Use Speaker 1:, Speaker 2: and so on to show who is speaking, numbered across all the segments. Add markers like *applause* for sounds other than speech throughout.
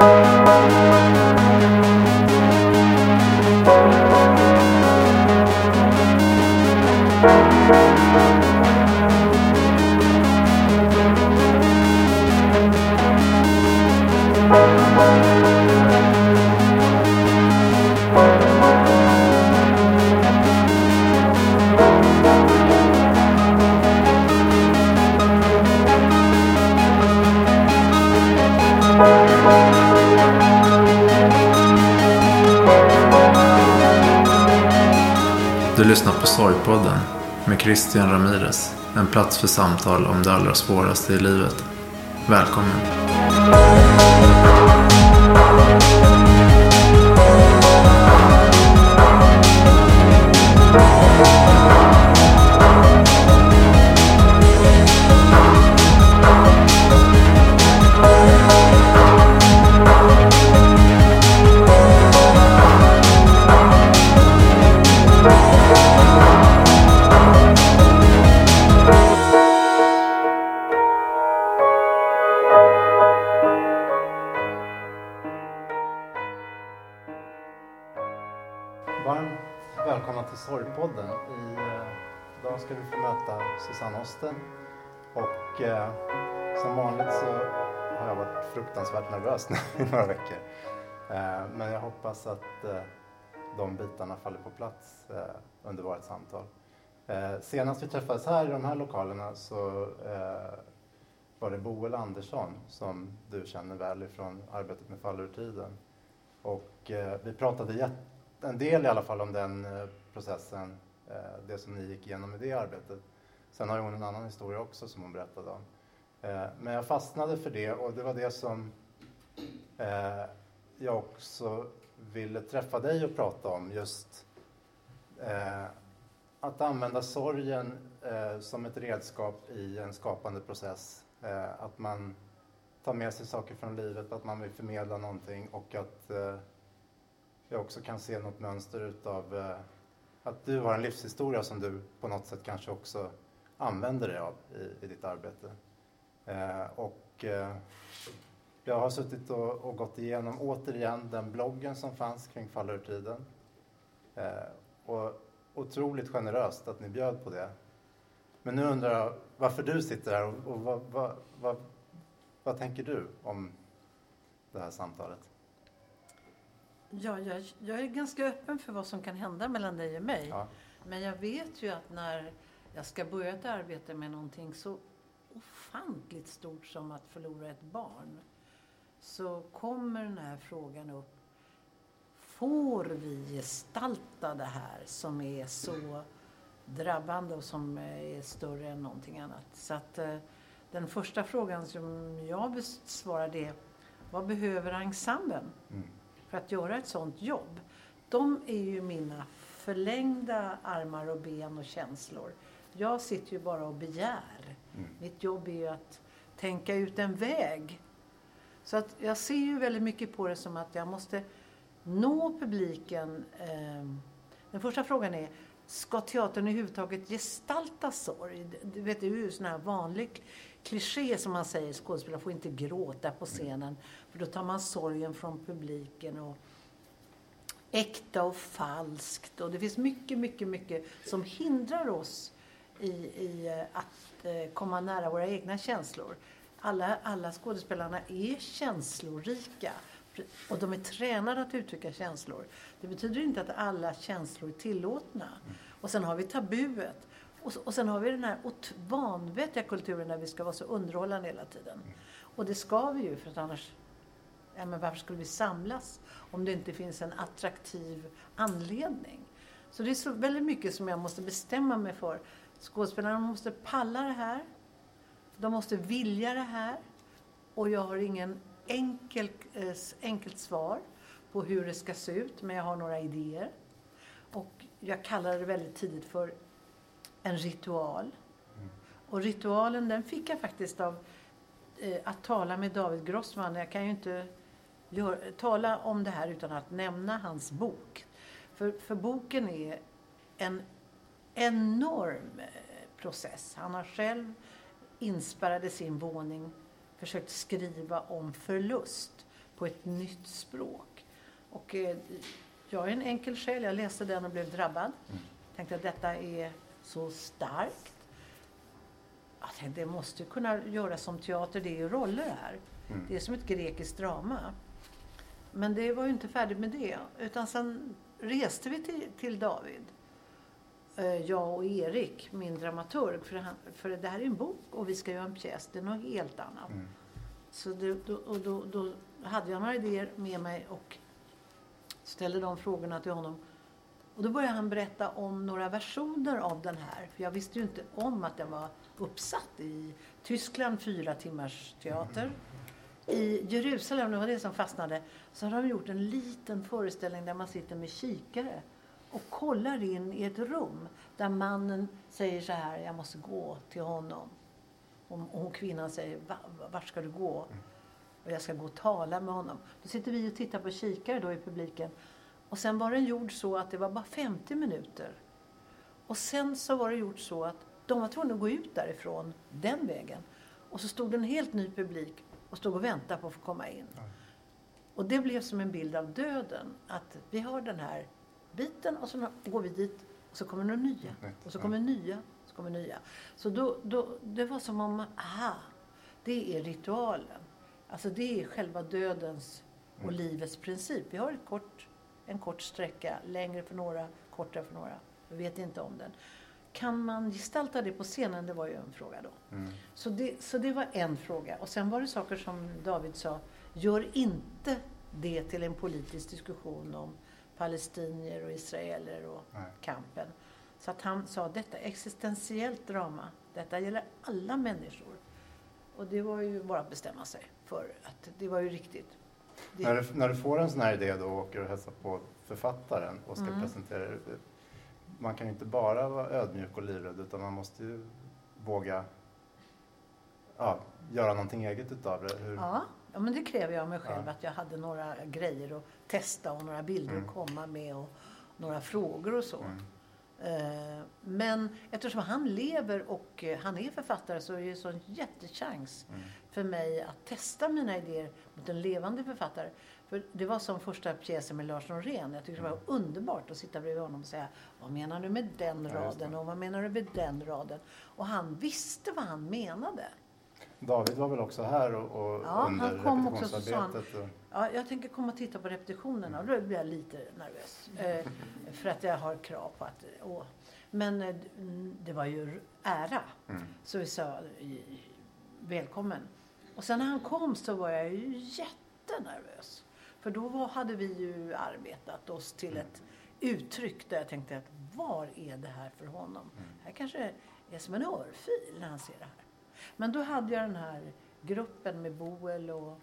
Speaker 1: Du på med Christian Ramirez. En plats för samtal om det allra svåraste i livet. Välkommen!
Speaker 2: Nervös nu i några veckor. Eh, men jag hoppas att eh, de bitarna faller på plats eh, under vårt samtal. Senast vi träffades här i de här lokalerna så var det Boel Andersson som du känner väl ifrån arbetet med Fall ur tiden. Och vi pratade en del i alla fall om den processen, det som ni gick igenom i det arbetet. Sen har hon en annan historia också som hon berättade om. Men jag fastnade för det och det var det som eh, jag också ville träffa dig och prata om. Just eh, att använda sorgen eh, som ett redskap i en skapande process. Eh, att man tar med sig saker från livet, att man vill förmedla någonting och att eh, jag också kan se något mönster utav eh, att du har en livshistoria som du på något sätt kanske också använder dig av i, i ditt arbete. Eh, och eh, jag har suttit och, och gått igenom återigen den bloggen som fanns kring Fall ur tiden. Eh, och otroligt generöst att ni bjöd på det. Men nu undrar jag varför du sitter här och, och vad, vad, vad, vad tänker du om det här samtalet?
Speaker 3: Ja, jag, jag är ganska öppen för vad som kan hända mellan dig och mig.
Speaker 2: Ja.
Speaker 3: Men jag vet ju att när jag ska börja ett arbete med någonting så ofantligt stort som att förlora ett barn så kommer den här frågan upp. Får vi gestalta det här som är så drabbande och som är större än någonting annat? Så att eh, den första frågan som jag besvarar det är vad behöver ensemblen?
Speaker 2: Mm.
Speaker 3: för att göra ett sånt jobb. De är ju mina förlängda armar och ben och känslor. Jag sitter ju bara och begär.
Speaker 2: Mm.
Speaker 3: Mitt jobb är ju att tänka ut en väg. Så att jag ser ju väldigt mycket på det som att jag måste nå publiken. Ehm, den första frågan är, ska teatern överhuvudtaget gestalta sorg? Du vet, det är ju en sån här vanlig kliché som man säger, skådespelare får inte gråta på scenen för då tar man sorgen från publiken och äkta och falskt och det finns mycket, mycket, mycket som hindrar oss i, i eh, att eh, komma nära våra egna känslor. Alla, alla skådespelarna är känslorika och de är tränade att uttrycka känslor. Det betyder inte att alla känslor är tillåtna. Och sen har vi tabuet. Och, och sen har vi den här vanvettiga kulturen där vi ska vara så underhållande hela tiden. Och det ska vi ju för att annars, ja men varför skulle vi samlas om det inte finns en attraktiv anledning? Så det är så väldigt mycket som jag måste bestämma mig för. Skådespelarna måste palla det här. De måste vilja det här. Och jag har ingen enkel, eh, enkelt svar på hur det ska se ut, men jag har några idéer. Och jag kallar det väldigt tidigt för en ritual. Och ritualen den fick jag faktiskt av eh, att tala med David Grossman. Jag kan ju inte gör, tala om det här utan att nämna hans bok. För, för boken är en enorm eh, process. Han har själv inspärrad i sin våning försökt skriva om förlust. på ett nytt språk. Och eh, jag är en enkel själ. Jag läste den och blev drabbad.
Speaker 2: Mm.
Speaker 3: Tänkte att detta är så starkt. Jag tänkte, det måste kunna göras som teater. Det är ju roller här.
Speaker 2: Mm.
Speaker 3: Det är som ett grekiskt drama. Men det var ju inte färdigt med det. Utan sen reste vi till, till David. Eh, Jag och Erik, min dramaturg. För, han, för det här är en bok och vi ska göra en pjäs. Det är något helt annat.
Speaker 2: Mm.
Speaker 3: Så det, då, och då, då hade jag några idéer med mig och ställde de frågorna till honom. Och då började han berätta om några versioner av den här. För jag visste ju inte om att den var uppsatt i Tyskland, fyra timmars teater. I Jerusalem, det var det som fastnade, så har de gjort en liten föreställning där man sitter med kikare och kollar in i ett rum där mannen säger så här, jag måste gå till honom. Och hon kvinnan säger, va- vart ska du gå? Och jag ska gå och tala med honom. Då sitter vi och tittar på kikare då i publiken. Och sen var den gjord så att det var bara 50 minuter. Och sen så var det gjort så att de var tvungna att gå ut därifrån den vägen. Och så stod det en helt ny publik och stod och väntade på att få komma in. Och det blev som en bild av döden. Att vi har den här biten och så går vi dit och så kommer några nya. Och så kommer nya. Så kommer nya. Så då, då, det var som om, aha, det är ritualen. Alltså det är själva dödens och
Speaker 2: Mm.
Speaker 3: livets princip. Vi har ett kort, en kort sträcka, längre för några, kortare för några. Vi vet inte om den. Kan man gestalta det på scenen? Det var ju en fråga då.
Speaker 2: Mm.
Speaker 3: Så det, så det var en fråga. Och sen var det saker som David sa, gör inte det till en politisk diskussion om palestinier och israeler och
Speaker 2: Nej.
Speaker 3: kampen. Så att han sa, detta är existentiellt drama. Detta gäller alla människor. Och det var ju bara att bestämma sig för att det var ju riktigt. Det,
Speaker 2: När, du, när du får en sån här idé då och åker och hälsar på författaren och ska
Speaker 3: Mm.
Speaker 2: presentera det. Man kan ju inte bara vara ödmjuk och livrädd utan man måste ju våga ja, göra någonting eget utav det. Hur,
Speaker 3: ja, ja, men det kräver jag av mig själv.
Speaker 2: Ja.
Speaker 3: Att jag hade några grejer att testa och några bilder
Speaker 2: Mm.
Speaker 3: att komma med och några frågor och så.
Speaker 2: Mm.
Speaker 3: Eh, Men eftersom han lever och eh, han är författare så är det en sån jättechans
Speaker 2: Mm.
Speaker 3: för mig att testa mina idéer mot en levande författare. För det var som första pjäsen med Lars Norén. Jag tyckte det var underbart att sitta bredvid honom och säga Vad menar du med den
Speaker 2: Ja,
Speaker 3: raden och vad menar du med den raden? Och han visste vad han menade.
Speaker 2: David var väl också här och, och
Speaker 3: Ja, han
Speaker 2: under
Speaker 3: kom också, han-
Speaker 2: repetitionsarbetet. Och,
Speaker 3: Ja, jag tänker komma och titta på repetitionerna och då blir jag lite nervös. Eh, *laughs* för att jag har krav på att... Åh. Men eh, mm, det var ju ära.
Speaker 2: mm.
Speaker 3: Så vi sa välkommen. Och sen när han kom så var jag ju jättenervös. För då var, hade vi ju arbetat oss till ett uttryck där jag tänkte att var är det här för honom? Här kanske är som en örfil när han ser det här. Men då hade jag den här gruppen med Boel och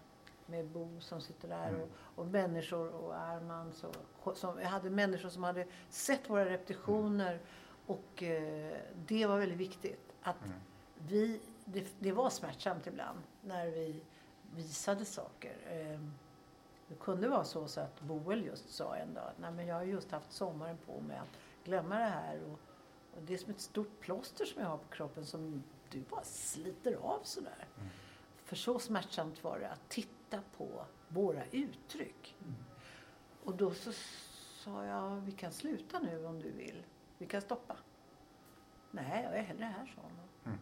Speaker 3: med Bo som sitter där
Speaker 2: Mm.
Speaker 3: och, och människor och Arman. Så, som, jag hade människor som hade sett våra repetitioner och eh, det var väldigt viktigt. Att
Speaker 2: Mm.
Speaker 3: vi, det, det var smärtsamt ibland när vi visade saker. Eh, det kunde vara så, så att Boel just sa en dag Nej, men jag har just haft sommaren på mig att glömma det här. Och, och det är som ett stort plåster som jag har på kroppen som du bara sliter av sådär.
Speaker 2: Mm.
Speaker 3: För så smärtsamt var det att titta på våra uttryck. Och då så sa jag, vi kan sluta nu om du vill. Vi kan stoppa. Nej, jag är hellre här, sa hon.
Speaker 2: Mm.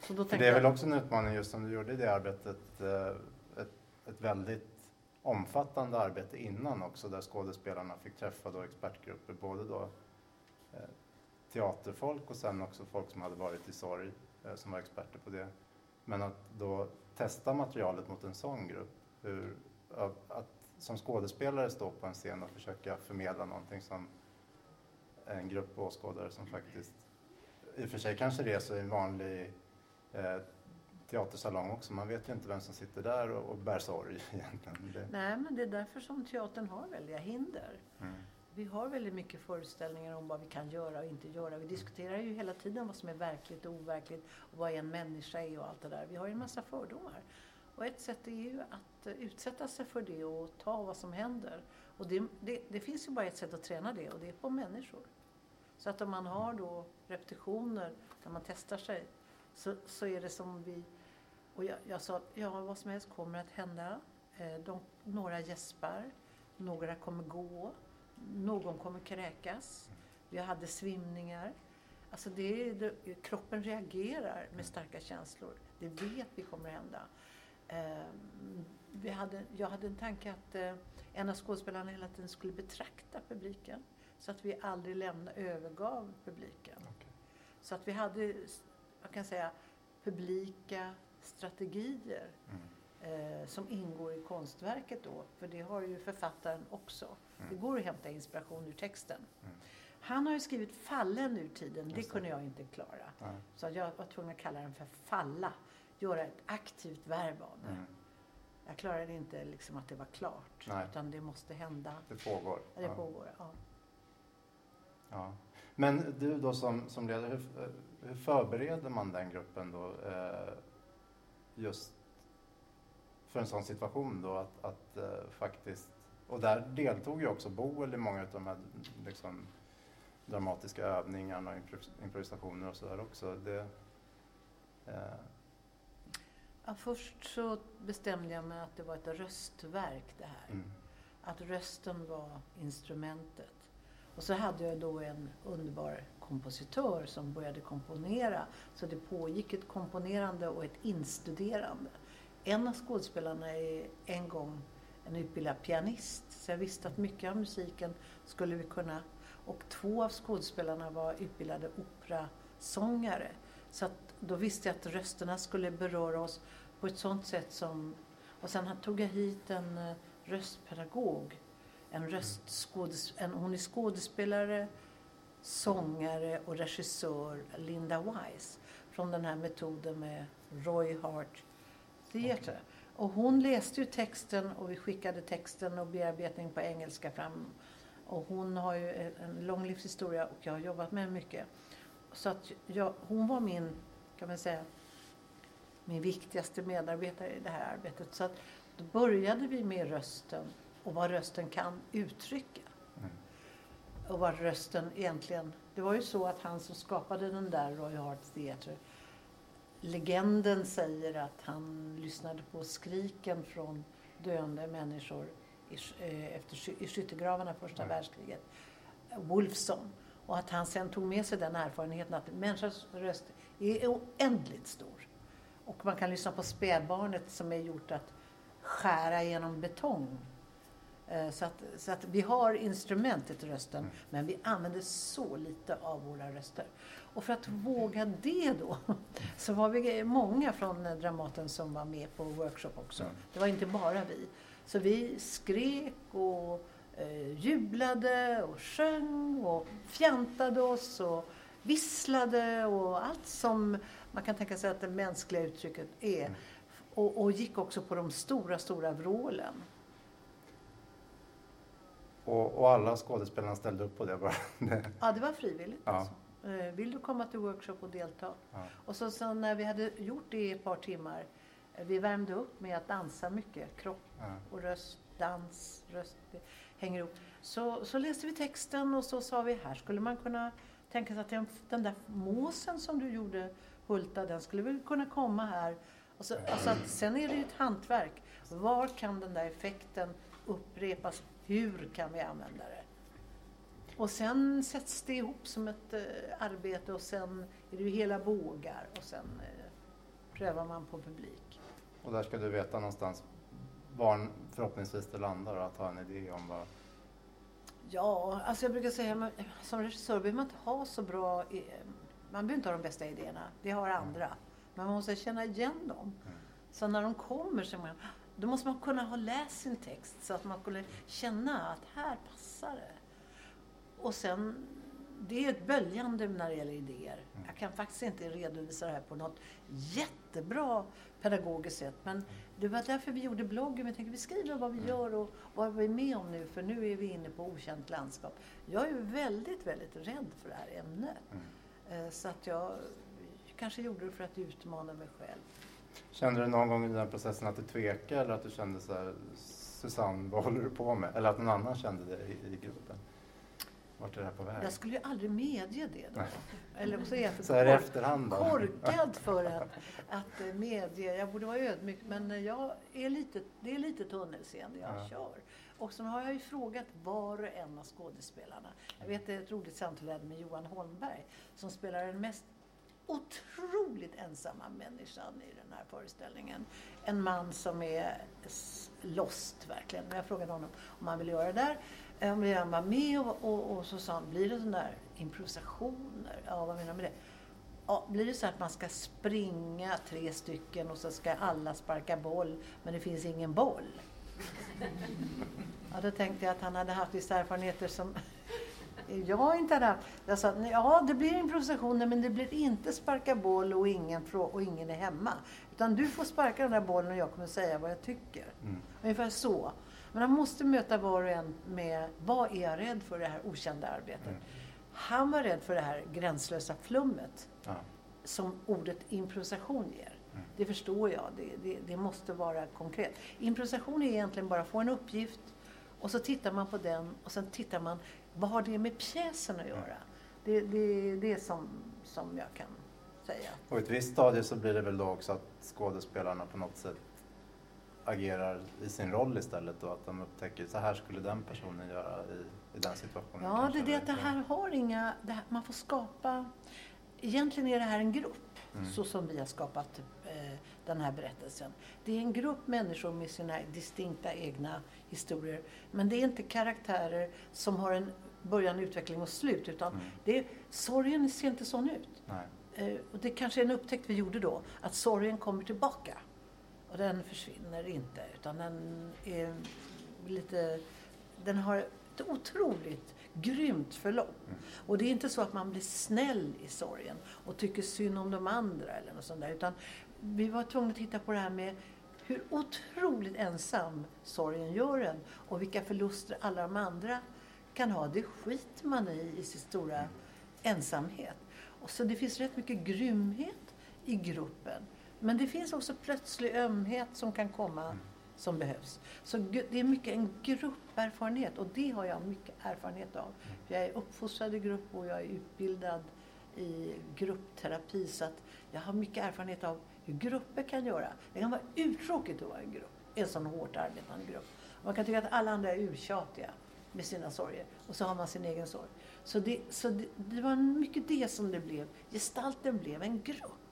Speaker 3: Så då tänkte
Speaker 2: det är väl också en utmaning just som du gjorde i det arbetet. eh, Ett, ett väldigt omfattande arbete innan också där skådespelarna fick träffa då expertgrupper. Både då eh, teaterfolk och sen också folk som hade varit i sorg eh, som var experter på det. Men att då testa materialet mot en sån grupp. Hur, att, som skådespelare stå på en scen och försöka förmedla någonting som en grupp åskådare som faktiskt i och för sig kanske det är så i en vanlig eh, teatersalong också. Man vet ju inte vem som sitter där och, och bär sorg *laughs* egentligen. Det,
Speaker 3: nej men det är därför som teatern har väldiga hinder.
Speaker 2: mm,
Speaker 3: vi har väldigt mycket föreställningar om vad vi kan göra och inte göra. Vi diskuterar ju hela tiden vad som är verkligt och overkligt och vad en människa är och allt det där. Vi har ju en massa fördomar. Och ett sätt är ju att eh, utsätta sig för det och ta vad som händer. Och det, det, det finns ju bara ett sätt att träna det och det är på människor. Så att om man har då repetitioner där man testar sig så, så är det som vi... Och jag, jag sa, ja vad som helst kommer att hända. Eh, de, några gäspar, några kommer gå, någon kommer kräkas. Vi hade svimningar. Alltså det, det, kroppen reagerar med starka känslor. Det vet vi kommer hända. Eh, vi hade, jag hade en tanke att eh, en av skådespelarna hela tiden skulle betrakta publiken. Så att vi aldrig lämna, övergav publiken.
Speaker 2: Okej.
Speaker 3: Så att vi hade, jag kan säga, publika strategier
Speaker 2: Mm.
Speaker 3: Eh, som ingår i konstverket då. För det har ju författaren också. Det
Speaker 2: Mm.
Speaker 3: går att hämta inspiration ur texten.
Speaker 2: Mm.
Speaker 3: Han har ju skrivit fallen ur tiden. Det
Speaker 2: det.
Speaker 3: kunde jag inte klara.
Speaker 2: Nej.
Speaker 3: Så jag var tvungen att kalla den för falla. Göra ett aktivt verb av det.
Speaker 2: Mm.
Speaker 3: Jag klarade inte liksom att det var klart.
Speaker 2: Nej.
Speaker 3: Utan det måste hända.
Speaker 2: Det pågår.
Speaker 3: Ja, Det
Speaker 2: Ja.
Speaker 3: pågår. Ja.
Speaker 2: Ja. Men du då som, som ledare, hur, hur förbereder man den gruppen då eh, just för en sån situation då att, att eh, faktiskt, och där deltog ju också Boel i många av de här liksom, dramatiska övningarna och improvis- improvisationer och sådär också. Det, eh,
Speaker 3: Ja, först så bestämde jag mig att det var ett röstverk det här.
Speaker 2: mm,
Speaker 3: Att rösten var instrumentet. Och så hade jag då en underbar kompositör som började komponera. Så det pågick ett komponerande och ett instuderande. En av skådespelarna är en gång en utbildad pianist. Så jag visste att mycket av musiken skulle vi kunna... Och två av skådespelarna var utbildade operasångare. Så att då visste jag att rösterna skulle beröra oss på ett sånt sätt som... Och sen tog jag hit en eh, röstpedagog. En röstskådes, en, hon är skådespelare, sångare och regissör, Linda Wise. Från den här metoden med Roy Hart Theatre. Och hon läste ju texten och vi skickade texten och bearbetning på engelska fram. Och hon har ju en lång livshistoria och jag har jobbat med henne mycket. Så att jag, hon var min, kan man säga, min viktigaste medarbetare i det här arbetet. Så att då började vi med rösten och vad rösten kan uttrycka.
Speaker 2: mm,
Speaker 3: Och vad rösten egentligen... Det var ju så att han som skapade den där Roy Hart Theatre Legenden säger att han lyssnade på skriken från döende människor i, eh, efter, i skyttegravarna första
Speaker 2: Mm.
Speaker 3: världskriget. Wolfson. Och att han sen tog med sig den erfarenheten att människans röst är oändligt stor. Och man kan lyssna på spädbarnet som är gjort att skära genom betong. Eh, Så att, så att vi har instrumentet i rösten,
Speaker 2: Mm.
Speaker 3: men vi använder så lite av våra röster. Och för att våga det då, så var vi många från Dramaten som var med på workshop också.
Speaker 2: Mm.
Speaker 3: Det var inte bara vi. Så vi skrek och eh, jublade och sjöng och fjantade oss och visslade och allt som man kan tänka sig att det mänskliga uttrycket är.
Speaker 2: Mm.
Speaker 3: Och, och gick också på de stora, stora vrålen.
Speaker 2: och, och alla skådespelarna ställde upp på det bara.
Speaker 3: Ja, det var frivilligt.
Speaker 2: Ja.
Speaker 3: Alltså. Eh, Vill du komma till workshop och delta?
Speaker 2: ja.
Speaker 3: Och så, så när vi hade gjort det i ett par timmar, eh, vi värmde upp med att dansa mycket, kropp
Speaker 2: Ja.
Speaker 3: och röst, dans, röst, det hänger ihop. Så, så läste vi texten och så sa vi, här skulle man kunna tänka sig att den, den där måsen som du gjorde, Hulta, den skulle väl kunna komma här. Och så, alltså att, sen är det ju ett hantverk. Var kan den där effekten upprepas? Hur kan vi använda det? Och sen sätts det ihop som ett eh, arbete och sen är det ju hela bågar och sen eh, prövar man på publik.
Speaker 2: Och där ska du veta någonstans var förhoppningsvis det landar och att ha en idé om vad...
Speaker 3: Ja, alltså jag brukar säga men som regissör behöver man inte ha så bra... Man behöver inte ha de bästa idéerna. Det har andra. Men man måste känna igen dem.
Speaker 2: Mm.
Speaker 3: Så när de kommer så man, då måste man kunna ha läst sin text så att man skulle känna att här passar det. Och sen, det är ett böljande när det gäller idéer.
Speaker 2: Mm.
Speaker 3: Jag kan faktiskt inte redovisa det här på något jättebra pedagogiskt sätt. Men det var därför vi gjorde bloggen. Vi tänkte vi skriver vad vi
Speaker 2: Mm.
Speaker 3: gör och vad vi är med om nu. För nu är vi inne på okänt landskap. Jag är väldigt, väldigt rädd för det här ämnet.
Speaker 2: Mm.
Speaker 3: Eh, Så att jag kanske gjorde det för att utmana mig själv.
Speaker 2: Kände du någon gång i den processen att du tvekade eller att du kände så här, Susanne, vad håller du på med? Eller att någon annan kände det i, i gruppen? Vart är det här på väg?
Speaker 3: Jag skulle ju aldrig medge det då. Eller så är jag för
Speaker 2: Så här efterhand då?
Speaker 3: korkad för att, att eh, medge. Jag borde vara ödmjuk men jag är lite, det är lite tunnelseende jag
Speaker 2: Ja.
Speaker 3: kör. Och så har jag ju frågat var och en av skådespelarna. Jag vet ett roligt samtal jag hade med Johan Holmberg som spelar den mest otroligt ensamma människan i den här föreställningen. En man som är lost verkligen. Men jag frågade honom om han ville göra det där. Om han var med och, och, och så sa han, blir det sådana där improvisationer? Ja, vad menar du med det? Ja, blir det så att man ska springa tre stycken och så ska alla sparka boll men det finns ingen boll? Ja, då tänkte jag att han hade haft vissa erfarenheter som *laughs* jag inte hade haft. Jag sa, ja det blir improvisationer men det blir inte sparka boll och ingen, och ingen är hemma. Utan du får sparka den där bollen och jag kommer säga vad jag tycker.
Speaker 2: Mm.
Speaker 3: Ungefär så. Men han måste möta var och en med, vad är jag rädd för det här okända arbetet?
Speaker 2: Mm.
Speaker 3: Han var rädd för det här gränslösa flummet
Speaker 2: Ja.
Speaker 3: som ordet improvisation ger.
Speaker 2: Mm.
Speaker 3: Det förstår jag, det, det, det måste vara konkret. Improvisation är egentligen bara att få en uppgift och så tittar man på den och sen tittar man, vad har det med pjäsen att göra? Det, det är det som, som jag kan säga.
Speaker 2: Och i ett visst stadie så blir det väl då också att skådespelarna på något sätt agerar i sin roll istället och att de upptäcker så här skulle den personen göra i, i den situationen.
Speaker 3: Ja, det är det att det här har inga, det här, man får skapa, egentligen är det här en grupp,
Speaker 2: Mm.
Speaker 3: så som vi har skapat eh, den här berättelsen. Det är en grupp människor med sina distinkta egna historier, men det är inte karaktärer som har en början, utveckling och slut, utan
Speaker 2: Mm.
Speaker 3: det sorgen ser inte sån ut.
Speaker 2: Nej.
Speaker 3: Eh, och det kanske är en upptäckt vi gjorde då, att sorgen kommer tillbaka. Och den försvinner inte, utan den är lite... Den har ett otroligt grymt förlopp.
Speaker 2: Mm.
Speaker 3: Och det är inte så att man blir snäll i sorgen och tycker synd om de andra eller något sånt där. Utan vi var tvungna att titta på det här med hur otroligt ensam sorgen gör en och vilka förluster alla de andra kan ha. Det skiter man i i sin stora ensamhet. Och så det finns rätt mycket grymhet i gruppen. Men det finns också plötslig ömhet som kan komma som behövs. Så det är mycket en grupperfarenhet och det har jag mycket erfarenhet av. Jag är uppfostrad i grupp och jag är utbildad i gruppterapi så att jag har mycket erfarenhet av hur grupper kan göra. Det kan vara uttråkigt att vara en grupp, en sån hårt arbetande grupp. Man kan tycka att alla andra är urtjatiga med sina sorger och så har man sin egen sorg. Så det, så det, det var mycket det som det blev. Gestalten blev en grupp.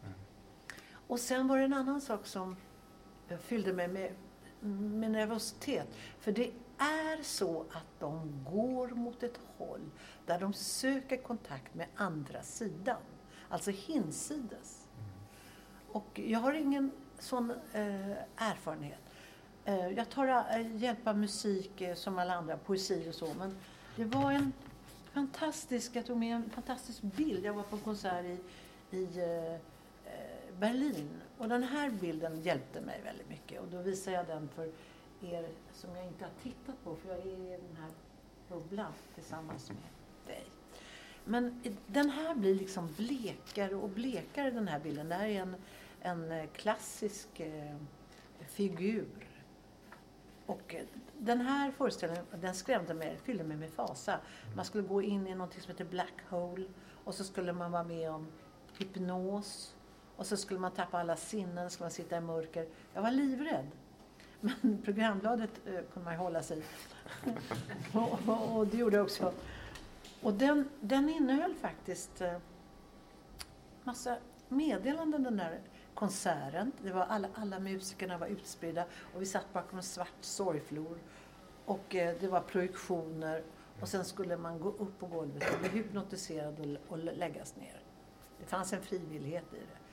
Speaker 3: Och sen var det en annan sak som jag fyllde mig med, med nervositet. För det är så att de går mot ett håll där de söker kontakt med andra sidan. Alltså hinsides. Och jag har ingen sån eh, erfarenhet. Eh, jag tar eh, hjälp av musik eh, som alla andra, poesi och så. Men det var en fantastisk, jag tog med en fantastisk bild. Jag var på en konsert i, i eh, Berlin. Och den här bilden hjälpte mig väldigt mycket. Och då visar jag den för er som jag inte har tittat på. För jag är i den här bubblan tillsammans med dig. Men den här blir liksom blekare och blekare den här bilden. Det här är en, en klassisk eh, figur. Och eh, den här föreställningen, den skrämde mig, fyllde mig med fasa. Man skulle gå in i något som heter Black Hole och så skulle man vara med om hypnos och så skulle man tappa alla sinnen, skulle man sitta i mörker. Jag var livrädd. Men *laughs* programbladet eh, kunde man ju hålla sig *laughs* och, och, och det gjorde jag också. Och den, den innehöll faktiskt eh, massa meddelanden den där konserten. Det var alla, alla musikerna var utspridda och vi satt bakom en svart sorgflor. Och eh, det var projektioner och sen skulle man gå upp på golvet och bli hypnotiserad och, och läggas ner. Det fanns en frivillighet i det.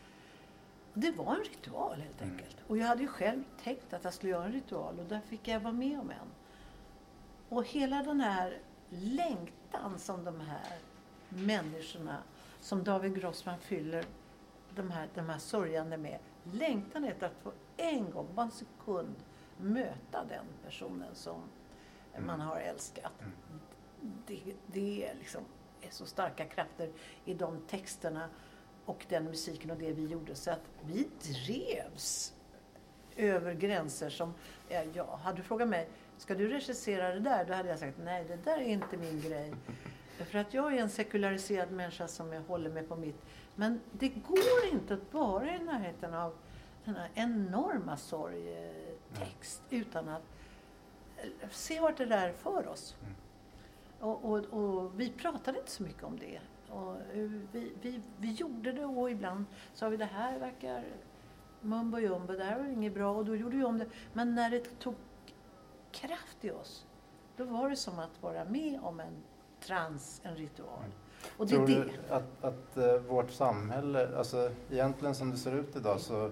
Speaker 3: Det var en ritual helt
Speaker 2: Mm.
Speaker 3: enkelt. Och jag hade ju själv tänkt att jag skulle göra en ritual och där fick jag vara med om en. Och hela den här längtan som de här människorna, som David Grossman fyller de här, de här sörjande med. Längtan efter att få en gång, bara en sekund, möta den personen som
Speaker 2: Mm.
Speaker 3: man har älskat.
Speaker 2: Mm.
Speaker 3: Det, det är, liksom, är så starka krafter i de texterna och den musiken och det vi gjorde. Så att vi drevs över gränser som, ja, hade du frågat mig, ska du regissera det där? Då hade jag sagt, nej det där är inte min grej. För att jag är en sekulariserad människa som jag håller mig på mitt. Men det går inte att vara i närheten av den här enorma sorgetext utan att eh, se vart det där för oss.
Speaker 2: Mm.
Speaker 3: Och, och, och vi pratade inte så mycket om det. Och vi, vi, vi gjorde det och ibland sa vi det här verkar mumbo jumbo, det här var inget bra och då gjorde vi om det. Men när det tog kraft i oss, då var det som att vara med om en trans, en ritual.
Speaker 2: Mm.
Speaker 3: Och det är
Speaker 2: Tror
Speaker 3: det.
Speaker 2: du att, att eh, vårt samhälle, alltså egentligen som det ser ut idag så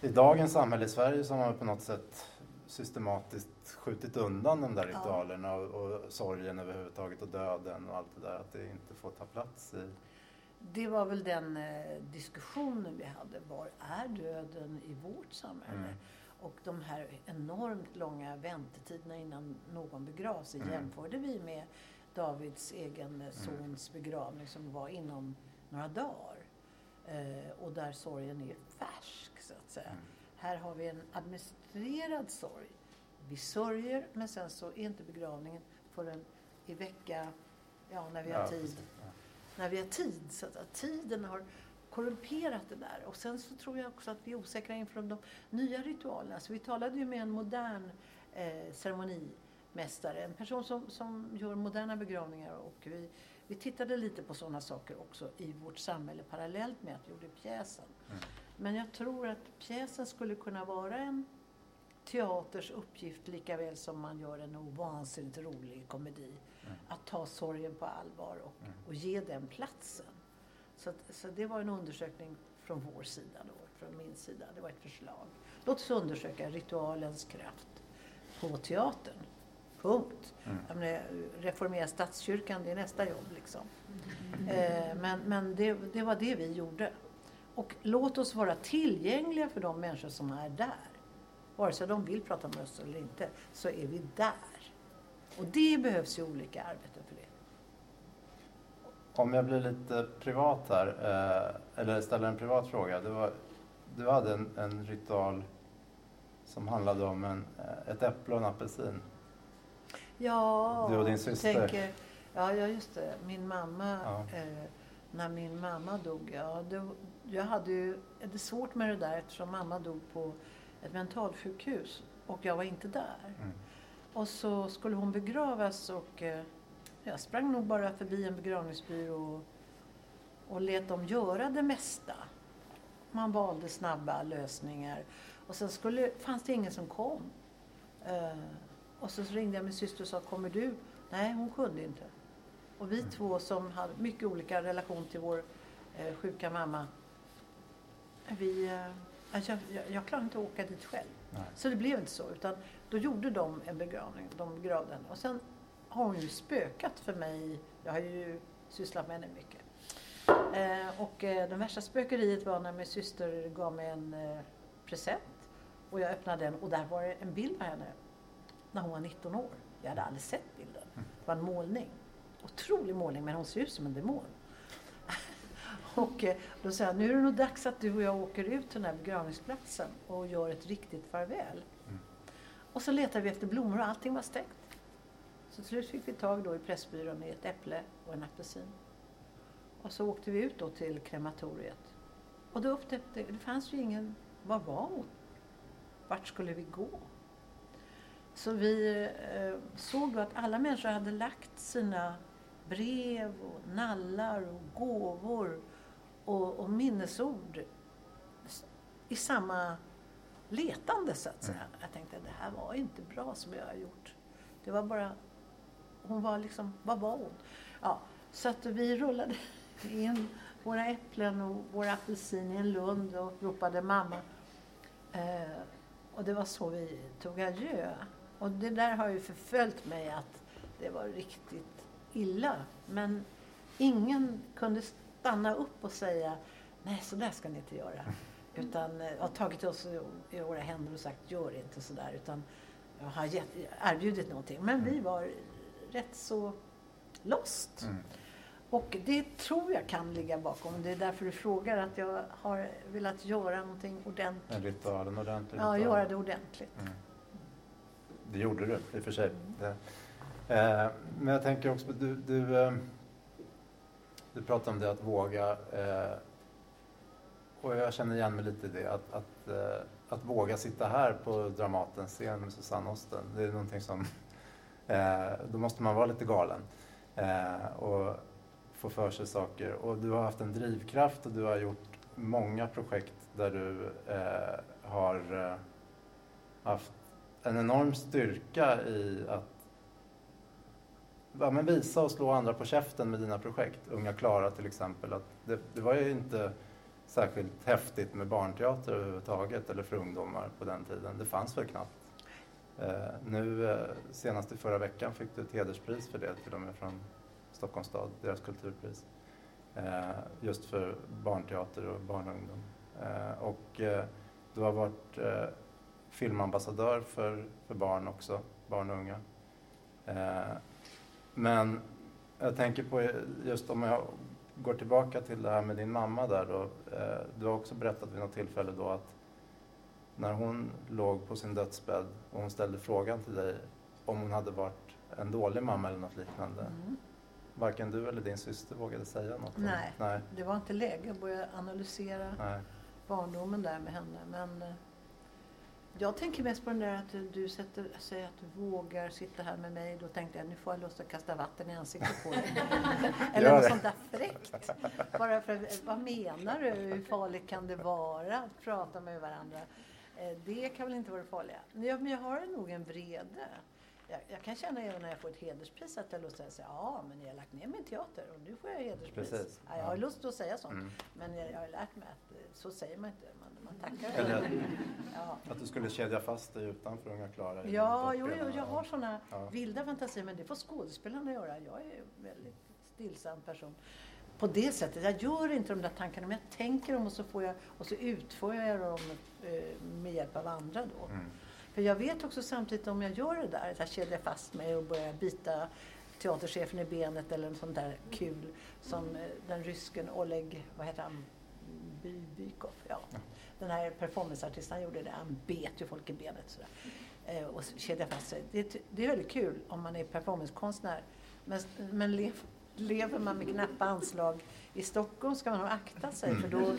Speaker 2: i dagens samhälle i Sverige så har man på något sätt systematiskt skjutit undan de där
Speaker 3: Ja.
Speaker 2: ritualerna och, och sorgen överhuvudtaget och döden och allt det där, att det inte får ta plats i...
Speaker 3: Det var väl den eh, diskussionen vi hade. Var är döden i vårt samhälle?
Speaker 2: Mm.
Speaker 3: Och de här enormt långa väntetiderna innan någon begravs
Speaker 2: Mm.
Speaker 3: jämförde vi med Davids egen eh, sons begravning som var inom några dagar. Eh, och där sorgen är färsk så att säga.
Speaker 2: Mm.
Speaker 3: Här har vi en administrerad sorg. Vi sörjer men sen så är inte begravningen förrän i vecka, ja när vi har
Speaker 2: Ja,
Speaker 3: tid
Speaker 2: precis. Ja.
Speaker 3: när vi har tid. Så att, att tiden har korrumperat det där. Och sen så tror jag också att vi är osäkra inför de nya ritualerna. Så vi talade ju med en modern eh, ceremonimästare, en person som, som gör moderna begravningar. Och vi, vi tittade lite på sådana saker också i vårt samhälle parallellt med att vi gjorde pjäsen.
Speaker 2: Mm.
Speaker 3: Men jag tror att pjäsen skulle kunna vara en teaters uppgift lika väl som man gör en ovansinnigt rolig komedi.
Speaker 2: Mm.
Speaker 3: Att ta sorgen på allvar och,
Speaker 2: Mm.
Speaker 3: och ge den platsen. Så, att, så det var en undersökning från vår sida då, från min sida. Det var ett förslag. Låt oss undersöka ritualens kraft på teatern. Punkt.
Speaker 2: Mm.
Speaker 3: Jag menar, reformera statskyrkan, det är nästa jobb liksom. Eh, men men det, det var det vi gjorde. Och låt oss vara tillgängliga för de människor som är där. Vare sig de vill prata med oss eller inte, så är vi där. Och det behövs ju olika arbeten för det.
Speaker 2: Om jag blir lite privat här, eh, eller ställer en privat fråga. Det var, du hade en, en ritual som handlade om en, eh, ett äpple och en apelsin.
Speaker 3: Ja,
Speaker 2: Du och din syster.
Speaker 3: Tänker, ja, just det. Min mamma,
Speaker 2: Ja.
Speaker 3: eh, när min mamma dog, ja, jag hade ju det svårt med det där eftersom mamma dog på ett mentalsjukhus och jag var inte där.
Speaker 2: Mm.
Speaker 3: Och så skulle hon begravas och eh, jag sprang nog bara förbi en begravningsbyrå och, och lät dem göra det mesta. Man valde snabba lösningar. Och sen skulle, fanns det ingen som kom. Eh, och så ringde jag min syster och sa, kommer du? Nej, hon kunde inte. Och vi två som hade mycket olika relation till vår eh, sjuka mamma. Vi, eh, jag, jag, jag klarade inte att åka dit själv.
Speaker 2: Nej.
Speaker 3: Så det blev inte så. Utan då gjorde de en begravning. De begravde henne. Och sen har hon ju spökat för mig. Jag har ju sysslat med henne mycket. Eh, och eh, det värsta spökeriet var när min syster gav mig en eh, present. Och jag öppnade den och där var det en bild på henne när hon var 19 år. Jag hade aldrig sett bilden. Det var en målning. Otrolig målning men hon ser ut som en demon. Och eh, då sa jag, nu är det nog dags att du och jag åker ut till den här begravningsplatsen och gör ett riktigt farväl.
Speaker 2: Mm.
Speaker 3: Och så letade vi efter blommor och allting var stängt. Så till slut fick vi tag då i Pressbyrån i ett äpple och en apelsin. Och så åkte vi ut då till krematoriet. Och då upptäckte det fanns ju ingen, var var hon? Vart skulle vi gå? Så vi eh, såg då att alla människor hade lagt sina brev och nallar och gåvor och, och minnesord i samma letande så att säga. Jag tänkte det här var inte bra som jag har gjort. Det var bara, hon var liksom, vad var hon? Ja, så att vi rullade in våra äpplen och våra apelsin i en lund och ropade mamma. Eh, och det var så vi tog adjö. Och det där har ju förföljt mig att det var riktigt illa. Men ingen kunde stanna upp och säga nej så där ska ni inte göra. *laughs* Utan eh, har tagit oss i, våra händer och sagt gör inte så där. Utan jag har gett, erbjudit någonting. Men vi var rätt så lost.
Speaker 2: Mm.
Speaker 3: Och det tror jag kan ligga bakom. Det är därför du frågar att jag har velat göra någonting ordentligt.
Speaker 2: En ritual, en ordentlig
Speaker 3: Ja, göra det ordentligt.
Speaker 2: Mm. Det gjorde du i och för sig. Det, Eh, men jag tänker också, du, du, eh, du pratar om det att våga. Eh, och jag känner igen mig lite i det. Att, att, eh, att våga sitta här på Dramatens scen med Susanne Osten. Det är någonting som, *laughs* eh, då måste man vara lite galen. Eh, och få för sig saker. Och du har haft en drivkraft och du har gjort många projekt där du eh, har eh, haft en enorm styrka i att ja, men visa och slå andra på käften med dina projekt. Unga Klara till exempel. Att det, det var ju inte särskilt häftigt med barnteater överhuvudtaget eller för ungdomar på den tiden. Det fanns väl knappt. Eh, nu eh, senast i förra veckan fick du ett hederspris för det till och med från Stockholms stad, deras kulturpris. Eh, just för barnteater och barn och ungdom. Eh, och eh, du har varit eh, filmambassadör för, för barn också, barn och unga. Eh, men jag tänker på just om jag går tillbaka till det här med din mamma där då. Eh, du har också berättat vid något tillfälle då att när hon låg på sin dödsbädd och hon ställde frågan till dig om hon hade varit en dålig mamma eller något liknande. Mm. Varken du eller din syster vågade säga något?
Speaker 3: Nej, Nej. det var inte läge att börja analysera Nej. barndomen där med henne. Men eh, jag tänker mest på den där att du sätter, säger att du vågar sitta här med mig. Då tänkte jag nu får jag lust att kasta vatten i ansiktet på dig. *laughs* Eller något sånt där fräckt. Bara för, vad menar du? Hur farligt kan det vara att prata med varandra? Eh, det kan väl inte vara det farliga. Men jag, men jag har nog en vrede jag, jag, kan känna även när jag får ett hederspris att jag har lust att säga ja men jag har lagt ner min teater och nu får jag hederspris. Precis, ja, jag har lust att säga sånt. Mm. Men jag, jag, har lärt mig att eh, så säger man inte. Man, man tackar.
Speaker 2: Eller *laughs* ja. att du skulle kedja fast dig utanför Unga Klara.
Speaker 3: Ja, jo, jo, jag har sådana ja. vilda fantasier men det får skådespelarna göra. Jag är en väldigt stillsam person på det sättet. Jag gör inte de där tankarna, men jag tänker dem och så, får jag, och så utför jag dem eh, med hjälp av andra då. Mm. För jag vet också samtidigt om jag gör det där, att jag kedjar fast mig och börjar bita teaterchefen i benet eller en sån där kul som eh, den rysken Oleg, vad heter han, By Bykov, ja. Den här performanceartisten, gjorde det, han bet ju folk i benet sådär. Eh, och kedjar fast sig. Det, det är väldigt kul om man är performancekonstnär. Men, men lev, lever man med knappa anslag i Stockholm ska man nog akta sig för då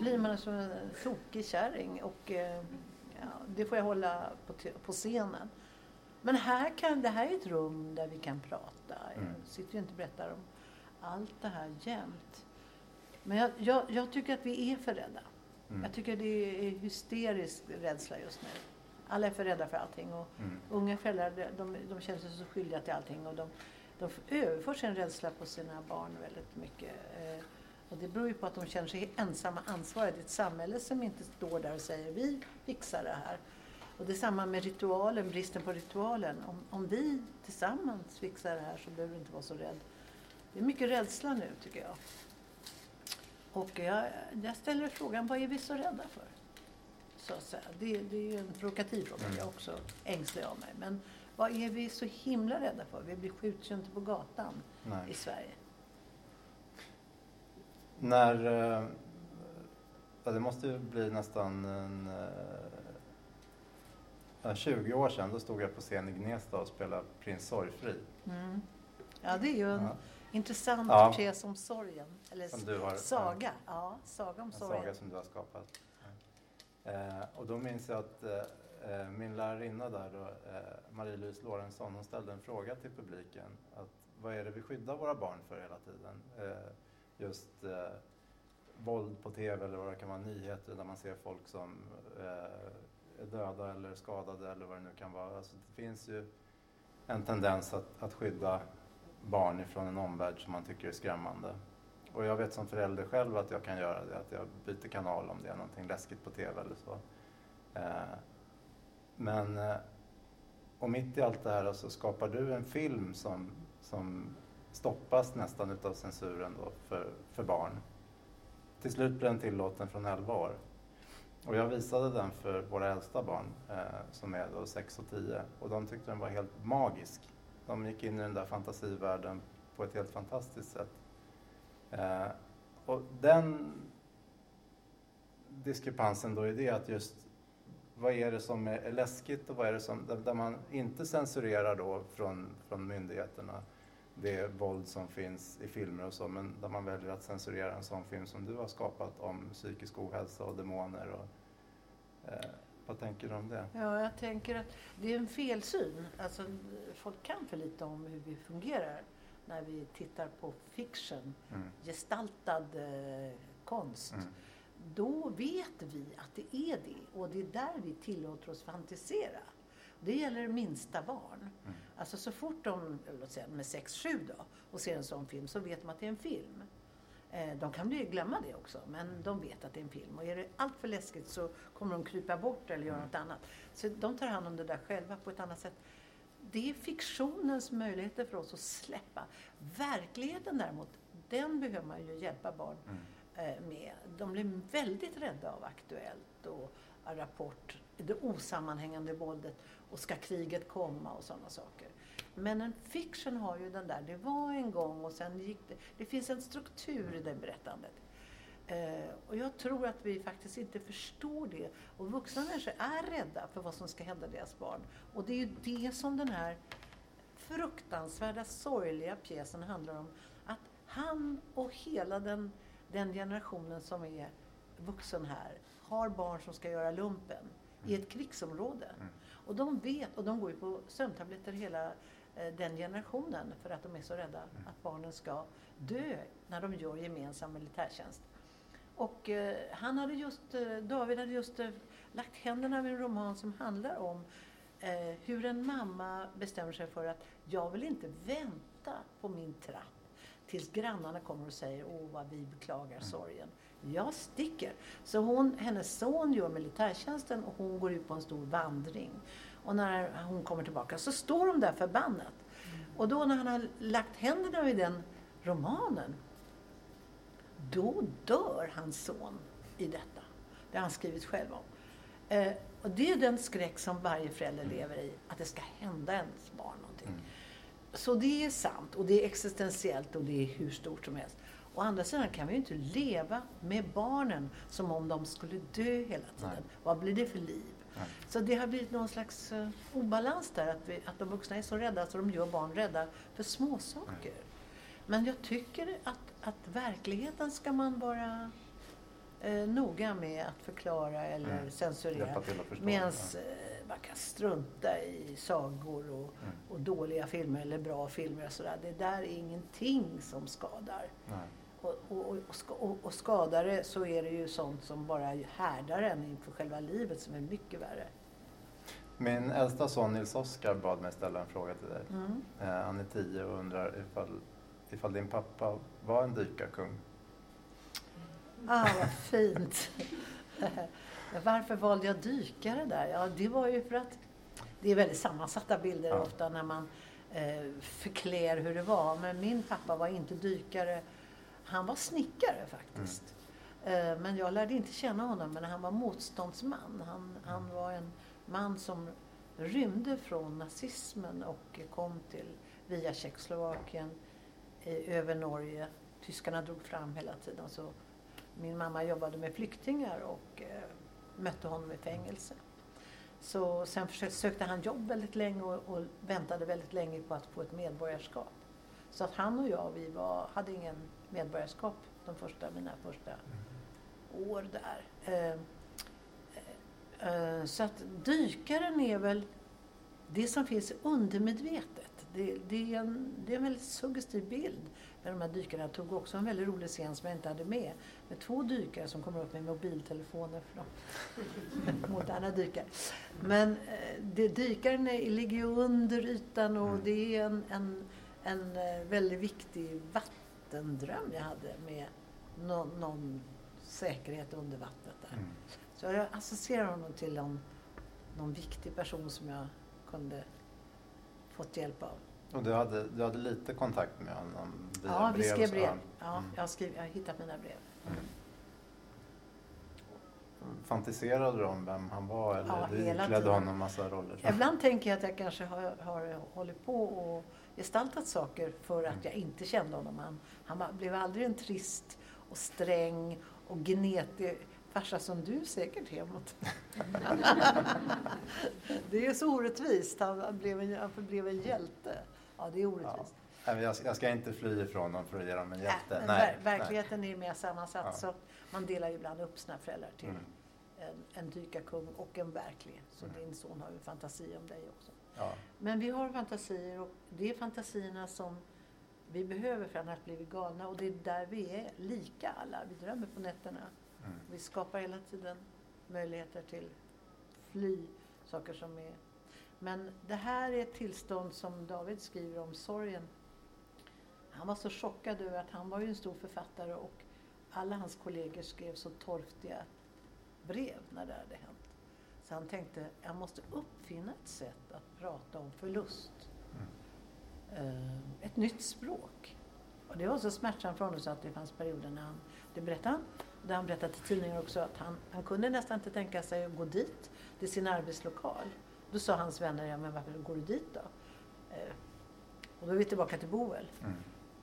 Speaker 3: blir man som en tokig kärring. Och, eh, det får jag hålla på, på scenen. Men här kan, det här är ett rum där vi kan prata. Jag mm. sitter ju inte och berättar om allt det här jämt. Men jag, jag, jag tycker att vi är för rädda. Mm. Jag tycker det är hysterisk rädsla just nu. Alla är för rädda för allting. Och mm. Unga föräldrar de, de känner sig så skyldiga till allting. Och de, de överför sin rädsla på sina barn väldigt mycket. Eh, och det beror ju på att de känner sig ensamma ansvariga. Det är ett samhälle som inte står där och säger vi fixar det här. Och det är samma med ritualen, bristen på ritualen. Om, om vi tillsammans fixar det här så behöver du inte vara så rädd. Det är mycket rädsla nu tycker jag. Och jag, jag ställer frågan, vad är vi så rädda för? Så att säga. Det, det är ju en provokativ fråga, mm. jag också ängslig av mig. Men vad är vi så himla rädda för? Vi blir skjuts inte på gatan Nej. i Sverige.
Speaker 2: När, eh, ja, det måste ju bli nästan en, en eh, 20 år sedan, då stod jag på scen i Gnesta och spelade Prins Sorgfri.
Speaker 3: Mm. Ja, det är ju en ja. intressant ja. tes om sorgen. Eller har, saga. Ja. ja, saga om
Speaker 2: en
Speaker 3: sorgen.
Speaker 2: saga som du har skapat. Eh, och då minns jag att eh, eh min lärarinna där, då, eh, Marie-Louise Lorentzon, hon ställde en fråga till publiken. Att, vad är det vi skyddar våra barn för hela tiden? Eh, just eh, våld på tv eller vad det kan vara, nyheter där man ser folk som eh, är döda eller skadade eller vad det nu kan vara. Alltså, det finns ju en tendens att, att skydda barn ifrån en omvärld som man tycker är skrämmande. Och jag vet som förälder själv att jag kan göra det, att jag byter kanal om det är någonting läskigt på tv eller så. Eh, men, eh, och mitt i allt det här så alltså, skapar du en film som, som stoppas nästan utav censuren då för, för barn. Till slut blev den tillåten från 11 år. Och jag visade den för våra äldsta barn eh, som är då 6 och 10 och de tyckte den var helt magisk. De gick in i den där fantasivärlden på ett helt fantastiskt sätt. Eh, och den diskrepansen då är det att just vad är det som är läskigt och vad är det som, där, man inte censurerar då från, från myndigheterna det våld som finns i filmer och så, men där man väljer att censurera en sån film som du har skapat om psykisk ohälsa och demoner. Och, eh, vad tänker du om det?
Speaker 3: Ja, jag tänker att det är en felsyn. Alltså, folk kan för lite om hur vi fungerar när vi tittar på fiction,
Speaker 2: Mm.
Speaker 3: gestaltad eh, konst.
Speaker 2: Mm.
Speaker 3: Då vet vi att det är det och det är där vi tillåter oss fantisera. Det gäller minsta barn.
Speaker 2: Mm.
Speaker 3: Alltså så fort de, låt säga med 6-7 då, och ser en sån film så vet de att det är en film. Eh, De kan bli glömma det också, men de vet att det är en film. Och är det allt för läskigt så kommer de krypa bort eller göra något annat. Så de tar hand om det där själva på ett annat sätt. Det är fiktionens möjligheter för oss att släppa. Verkligheten däremot, den behöver man ju hjälpa barn
Speaker 2: Mm.
Speaker 3: eh, med. De blir väldigt rädda av Aktuellt och Rapport, det osammanhängande våldet och ska kriget komma och sådana saker. Men en fiction har ju den där, det var en gång och sen gick det. Det finns en struktur i det berättandet. Eh, och jag tror att vi faktiskt inte förstår det. Och vuxna människor är rädda för vad som ska hända deras barn. Och det är ju det som den här fruktansvärda, sorgliga pjäsen handlar om. Att han och hela den, den generationen som är vuxen här har barn som ska göra lumpen i ett krigsområde.
Speaker 2: Mm.
Speaker 3: Och de vet, och de går ju på sömntabletter hela eh, den generationen för att de är så rädda att barnen ska dö när de gör gemensam militärtjänst. Och eh, han hade just, eh, David hade just eh, lagt händerna vid en roman som handlar om eh, hur en mamma bestämmer sig för att jag vill inte vänta på min trapp tills grannarna kommer och säger åh vad vi beklagar sorgen. Jag sticker. Så hon, hennes son gör militärtjänsten och hon går ut på en stor vandring. Och när hon kommer tillbaka så står de där förbannat. Och då när han har lagt händerna vid den romanen då dör hans son i detta. Det har han skrivit själv om. Eh, och det är den skräck som varje förälder lever i, att det ska hända ens barn någonting.
Speaker 2: Mm.
Speaker 3: Så det är sant och det är existentiellt och det är hur stort som helst. Å andra sidan kan vi ju inte leva med barnen som om de skulle dö hela tiden.
Speaker 2: Nej.
Speaker 3: Vad blir det för liv?
Speaker 2: Nej.
Speaker 3: Så det har blivit någon slags eh, obalans där, att, vi, att de vuxna är så rädda så de gör barn rädda för småsaker. Men jag tycker att, att verkligheten ska man vara eh, noga med att förklara eller
Speaker 2: Mm.
Speaker 3: censurera. Medan
Speaker 2: Ja.
Speaker 3: eh, man kan strunta i sagor och,
Speaker 2: Mm.
Speaker 3: och dåliga filmer eller bra filmer. Och sådär. Det där är ingenting som skadar.
Speaker 2: Nej.
Speaker 3: Och, och, och, och, ska- och, och skadar det så är det ju sånt som bara härdar en inför själva livet som är mycket värre.
Speaker 2: Min äldsta son Nils-Oskar bad mig ställa en fråga till dig.
Speaker 3: Mm.
Speaker 2: Eh, han är tio och undrar ifall, ifall din pappa var en dykarkung.
Speaker 3: Ah, vad fint. *laughs* Varför valde jag dykare där? Ja, det var ju för att det är väldigt sammansatta bilder
Speaker 2: Ja.
Speaker 3: ofta när man eh, förklär hur det var. Men min pappa var inte dykare. Han var snickare faktiskt. Eh, men jag lärde inte känna honom. Men han var motståndsman. Han, han var en man som rymde från nazismen och kom till via Tjeckoslovakien över Norge. Tyskarna drog fram hela tiden. Så min mamma jobbade med flyktingar och eh, mötte honom i fängelse. Så sen försökte, sökte han jobb väldigt länge och, och väntade väldigt länge på att få ett medborgarskap. Så att han och jag, vi var, hade ingen medborgarskap de första, mina första år där. Eh, eh, så att dykaren är väl det som finns undermedvetet. Det, det, är en, det är en väldigt suggestiv bild med de här dykarna. Jag tog också en väldigt rolig scen som jag inte hade med. Med två dykare som kommer upp med mobiltelefoner för de *laughs* moderna dykare. Men eh, det, dykaren ligger ju under ytan och
Speaker 2: Mm.
Speaker 3: det är en, en, en eh, väldigt viktig vattendröm jag hade med någon, någon säkerhet under vattnet där.
Speaker 2: Mm.
Speaker 3: Så jag associerar honom till någon, någon viktig person som jag kunde fått hjälp av.
Speaker 2: Och du hade, du hade lite kontakt med honom via
Speaker 3: Ja, vi
Speaker 2: brev och
Speaker 3: skrev
Speaker 2: så?
Speaker 3: brev. Ja,
Speaker 2: Mm.
Speaker 3: jag, har skrivit, jag har hittat mina brev.
Speaker 2: Fantiserade du om vem han var eller
Speaker 3: Ja,
Speaker 2: du iklädde
Speaker 3: tiden.
Speaker 2: honom massa roller?
Speaker 3: Ibland tänker jag att jag kanske har, har hållit på och gestaltat saker för
Speaker 2: Mm.
Speaker 3: att jag inte kände honom. Han, han blev aldrig en trist och sträng och gnetig. farsa som du säkert hemåt. *laughs* det är så orättvist. Han blev en, han blev en hjälte. Ja, det är orättvist.
Speaker 2: Ja. Jag, jag ska inte fly ifrån dem för att ge dem en hjälte.
Speaker 3: Äh, nej, ver verkligheten nej. är mer sammansatt. Ja. Så man delar ibland upp sina föräldrar till mm. en, en dykarkung och en verklig. Så mm. din son har ju fantasi om dig också. Ja. Men vi har fantasier och det är fantasierna som vi behöver för annars blir vi galna. Och det är där vi är lika alla. Vi drömmer på nätterna. Mm. Vi skapar hela tiden möjligheter till fly, saker som är... Men det här är ett tillstånd som David skriver om sorgen. Han var så chockad över att han var ju en stor författare och alla hans kollegor skrev så torftiga brev när det hade hänt. Så han tänkte, jag måste uppfinna ett sätt att prata om förlust. Mm. Ett nytt språk. Och det var så smärtsamt för honom så att det fanns perioder när han, det berättade han, där han berättade till tidningar också att han, han kunde nästan inte tänka sig att gå dit, till sin arbetslokal. Då sa hans vänner, ja men varför går du dit då? Eh, och då är vi tillbaka till Boel. Mm.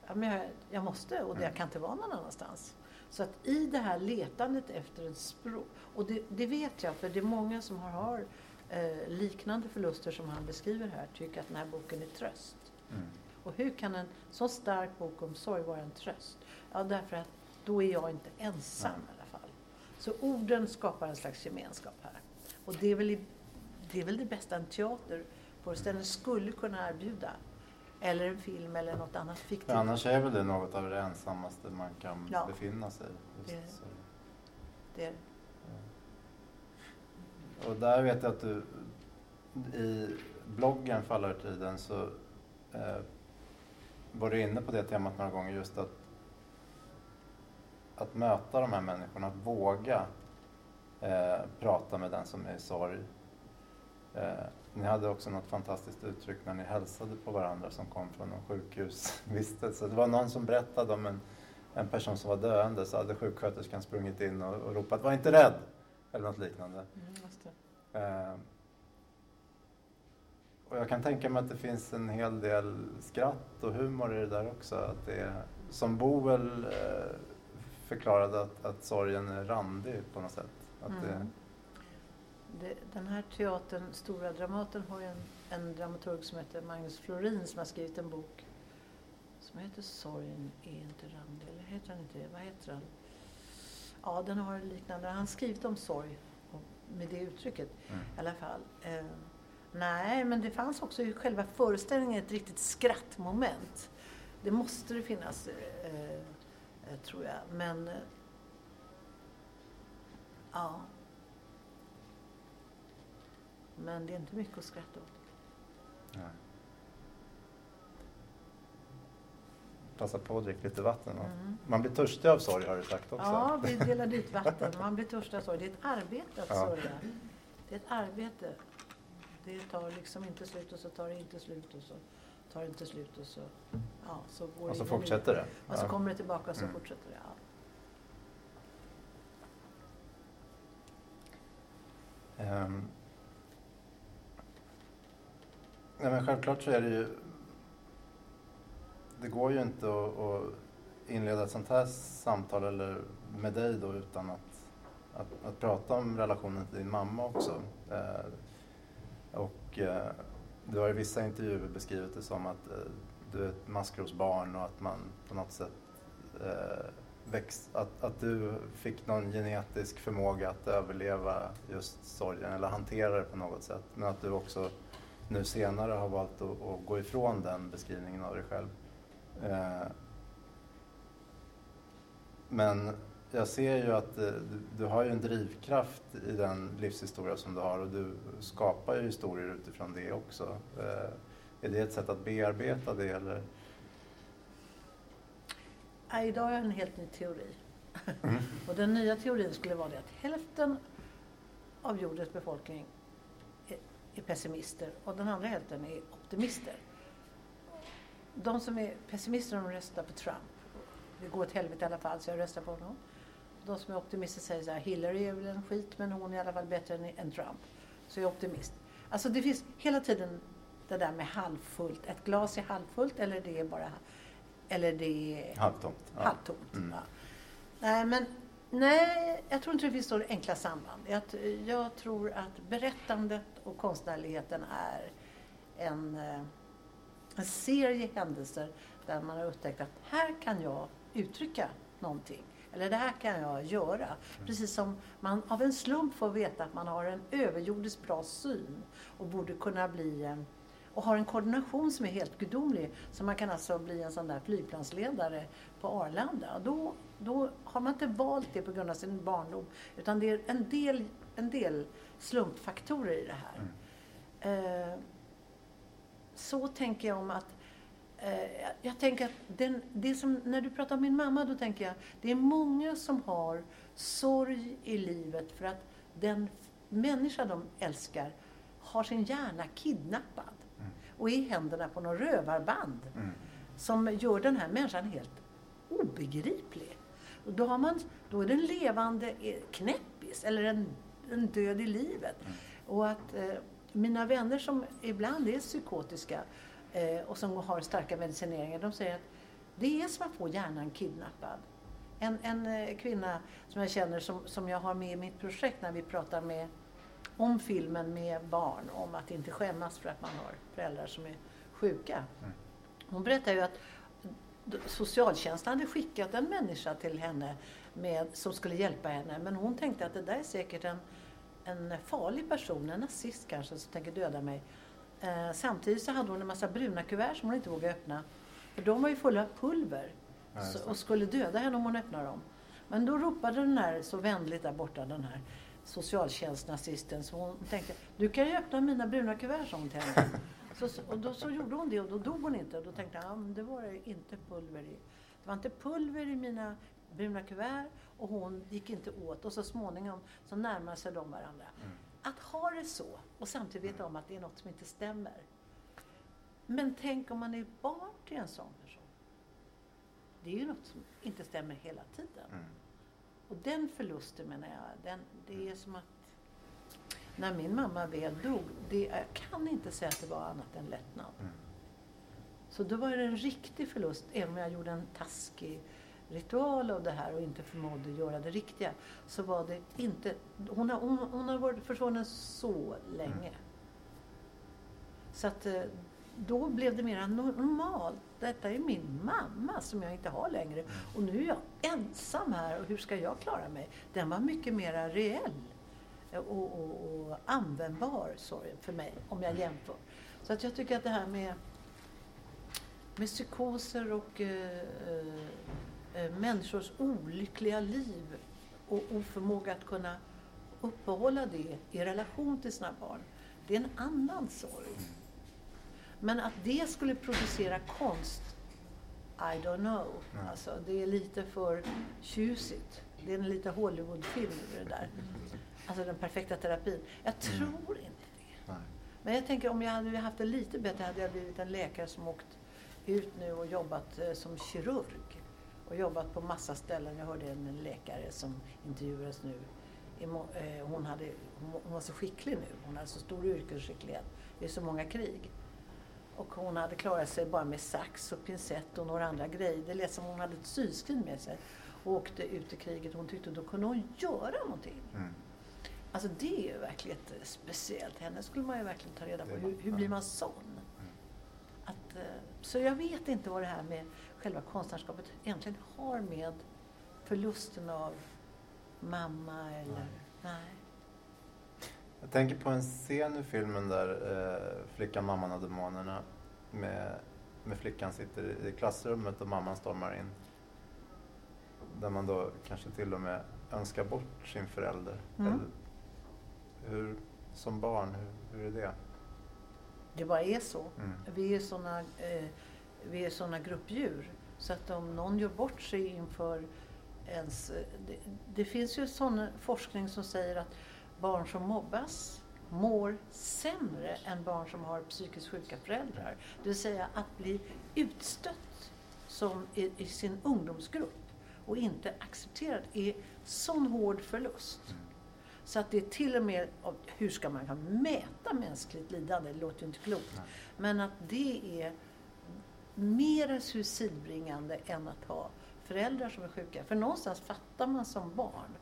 Speaker 3: Ja, men jag, jag måste och det, jag kan inte vara någon annanstans. Så att i det här letandet efter ett språk, och det, det vet jag för det är många som har, har eh, liknande förluster som han beskriver här, tycker att den här boken är tröst. Mm. Och hur kan en så stark bok om sorg vara en tröst? Ja, därför att då är jag inte ensam mm. i alla fall. Så orden skapar en slags gemenskap här. Och det är väl, det, är väl det bästa en teaterföreställning skulle kunna erbjuda. Eller en film eller något annat fiktivt.
Speaker 2: För annars är väl det något av det ensammaste man kan ja. befinna sig i. Det,
Speaker 3: det är
Speaker 2: ja. Och där vet jag att du i bloggen Fallartiden så eh, var du inne på det temat några gånger just att att möta de här människorna, att våga eh, prata med den som är i sorg. Eh, ni hade också något fantastiskt uttryck när ni hälsade på varandra som kom från en sjukhusvistelse. Det var någon som berättade om en, en person som var döende så hade sjuksköterskan sprungit in och, och ropat ”var inte rädd” eller något liknande. Mm, och jag kan tänka mig att det finns en hel del skratt och humor i det där också. Att det är, som Boel eh, förklarade att, att sorgen är randig på något sätt. Att mm. det,
Speaker 3: det, den här teatern, Stora Dramaten, har ju en, en dramaturg som heter Magnus Florin som har skrivit en bok som heter Sorgen är inte randig. Eller heter den inte det? Vad heter den? Ja, den har liknande. Han har skrivit om sorg med det uttrycket mm. i alla fall. Eh, nej, men det fanns också i själva föreställningen ett riktigt skrattmoment. Det måste det finnas, eh, eh tror jag. Men eh, ja, men det är inte mycket att skratta åt. Nej.
Speaker 2: Passa på att dricka lite vatten. Mm. Man blir törstig av sorg har du sagt också.
Speaker 3: Ja, vi delade ut vatten. Man blir törstig av sorg. Det är ett arbete att ja. sörja. Det är ett arbete. Det tar liksom inte slut och så tar det inte slut och så tar det inte slut och så, ja, så går
Speaker 2: Och så fortsätter det.
Speaker 3: Och så kommer det tillbaka och så mm. fortsätter det. Ja.
Speaker 2: Um, Nej, men självklart så är det ju... Det går ju inte att, att inleda ett sånt här samtal eller med dig då utan att, att, att prata om relationen till din mamma också. Eh, och eh, du har i vissa intervjuer beskrivit det som att eh, du är ett maskrosbarn och att man på något sätt eh, växt, att, att du fick någon genetisk förmåga att överleva just sorgen eller hantera det på något sätt. Men att du också nu senare har valt att, att gå ifrån den beskrivningen av dig själv. Eh, men jag ser ju att eh, du, du, har ju en drivkraft i den livshistoria som du har och du skapar ju historier utifrån det också. Eh, är det ett sätt att bearbeta det eller?
Speaker 3: idag har jag en helt ny teori. Mm. *laughs* och den nya teorin skulle vara det att hälften av jordens befolkning är pessimister och den andra hälften är optimister. De som är pessimister de röstar på Trump. Det går åt helvete i alla fall så jag röstar på honom. De som är optimister säger så här, Hillary är väl en skit men hon är i alla fall bättre än, Trump. Så jag är optimist. Alltså det finns hela tiden det där med halvfullt. Ett glas är halvfullt eller det är bara eller det är
Speaker 2: halvtomt.
Speaker 3: halvtomt. Mm. Ja. Nej, men Nej, jag tror inte det finns några enkla samband. Jag, jag tror att berättandet och konstnärligheten är en, eh, en serie händelser där man har upptäckt att här kan jag uttrycka någonting. Eller det här kan jag göra. Precis som man av en slump får veta att man har en överjordiskt bra syn och borde kunna bli en och har en koordination som är helt gudomlig. Så man kan alltså bli en sån där flygplansledare på Arlanda. Då, då har man inte valt det på grund av sin barndom. Utan det är en del, en del slumpfaktorer i det här. Mm. Eh, så tänker jag om att eh, jag tänker att den, det som, när du pratar om min mamma, då tänker jag det är många som har sorg i livet för att den människa de älskar har sin hjärna kidnappad mm. och är i händerna på någon rövarband mm. som gör den här människan helt obegriplig. Och då, har man, då är den levande knäppis eller en, en död i livet. Mm. Och att eh, mina vänner som ibland är psykotiska eh, och som har starka medicineringar, de säger att det är som att få hjärnan kidnappad. En, en eh, kvinna som jag känner som, som jag har med i mitt projekt när vi pratar med, om filmen med barn, om att inte skämmas för att man har föräldrar som är sjuka. Mm. Hon berättar ju att socialtjänsten hade skickat en människa till henne med, som skulle hjälpa henne. Men hon tänkte att det där är säkert en, en farlig person, en nazist kanske, som tänker döda mig. Eh, samtidigt så hade hon en massa bruna kuvert som hon inte vågade öppna. För de var ju fulla av pulver ja, så, och skulle döda henne om hon öppnade dem. Men då ropade den här så vänligt där borta, den här socialtjänstnazisten, så hon tänkte, du kan ju öppna mina bruna kuvert, sa hon till henne. *laughs* Så, och då så gjorde hon det och då dog hon inte. Och då tänkte jag, ja, det var inte pulver i. Det var inte pulver i mina bruna kuvert och hon gick inte åt. Och så småningom så närmade sig de varandra. Mm. Att ha det så och samtidigt veta om att det är något som inte stämmer. Men tänk om man är barn till en sån person. Det är ju något som inte stämmer hela tiden. Mm. Och den förlusten menar jag, den, det är som att när min mamma väl dog, det, jag kan inte säga att det var annat än lättnad. Mm. Så då var det en riktig förlust, även om jag gjorde en taskig ritual av det här och inte förmådde göra det riktiga. Så var det inte, hon har, hon, hon har varit försvunnen så länge. Mm. Så att eh, då blev det mer normalt. Detta är min mamma som jag inte har längre. Mm. Och nu är jag ensam här och hur ska jag klara mig? Den var mycket mer reell och, och, och användbar sorgen för mig, om jag jämför. Så att jag tycker att det här med, med psykoser och eh, eh, människors olyckliga liv och oförmåga att kunna uppehålla det i relation till sina barn, det är en annan sorg. Men att det skulle producera konst, I don't know. Alltså, det är lite för tjusigt. Det är en lite Hollywoodfilm det där. Alltså den perfekta terapin. Jag mm. tror mm. inte det. Nej. Men jag tänker om jag hade haft det lite bättre hade jag blivit en läkare som åkt ut nu och jobbat eh, som kirurg. Och jobbat på massa ställen. Jag hörde en läkare som intervjuades nu. Eh, hon, hade, hon var så skicklig nu. Hon hade så stor yrkesskicklighet. Det är så många krig. Och hon hade klarat sig bara med sax och pincett och några andra grejer. Det lät som hon hade ett syskrin med sig och åkte ut i kriget. Hon tyckte då kunde hon göra någonting. Mm. Alltså det är ju verkligen speciellt. Henne skulle man ju verkligen ta reda på. Hur, hur blir man sån? Eh, så jag vet inte vad det här med själva konstnärskapet egentligen har med förlusten av mamma eller... Nej. nej.
Speaker 2: Jag tänker på en scen i filmen där eh, flickan, mamman och demonerna med, med flickan sitter i klassrummet och mamman stormar in. Där man då kanske till och med önskar bort sin förälder. Mm. Eller, hur, som barn, hur, hur är det?
Speaker 3: Det bara är så. Mm. Vi är såna, eh, vi är såna gruppdjur. Så att om någon gör bort sig inför ens... Det, det finns ju sån forskning som säger att barn som mobbas mår sämre än barn som har psykiskt sjuka föräldrar. Det vill säga att bli utstött som i, i sin ungdomsgrupp och inte accepterad är sån hård förlust. Mm. Så att det är till och med, hur ska man kunna mäta mänskligt lidande? Det låter ju inte klokt. Nej. Men att det är mer suicidbringande än att ha föräldrar som är sjuka. För någonstans fattar man som barn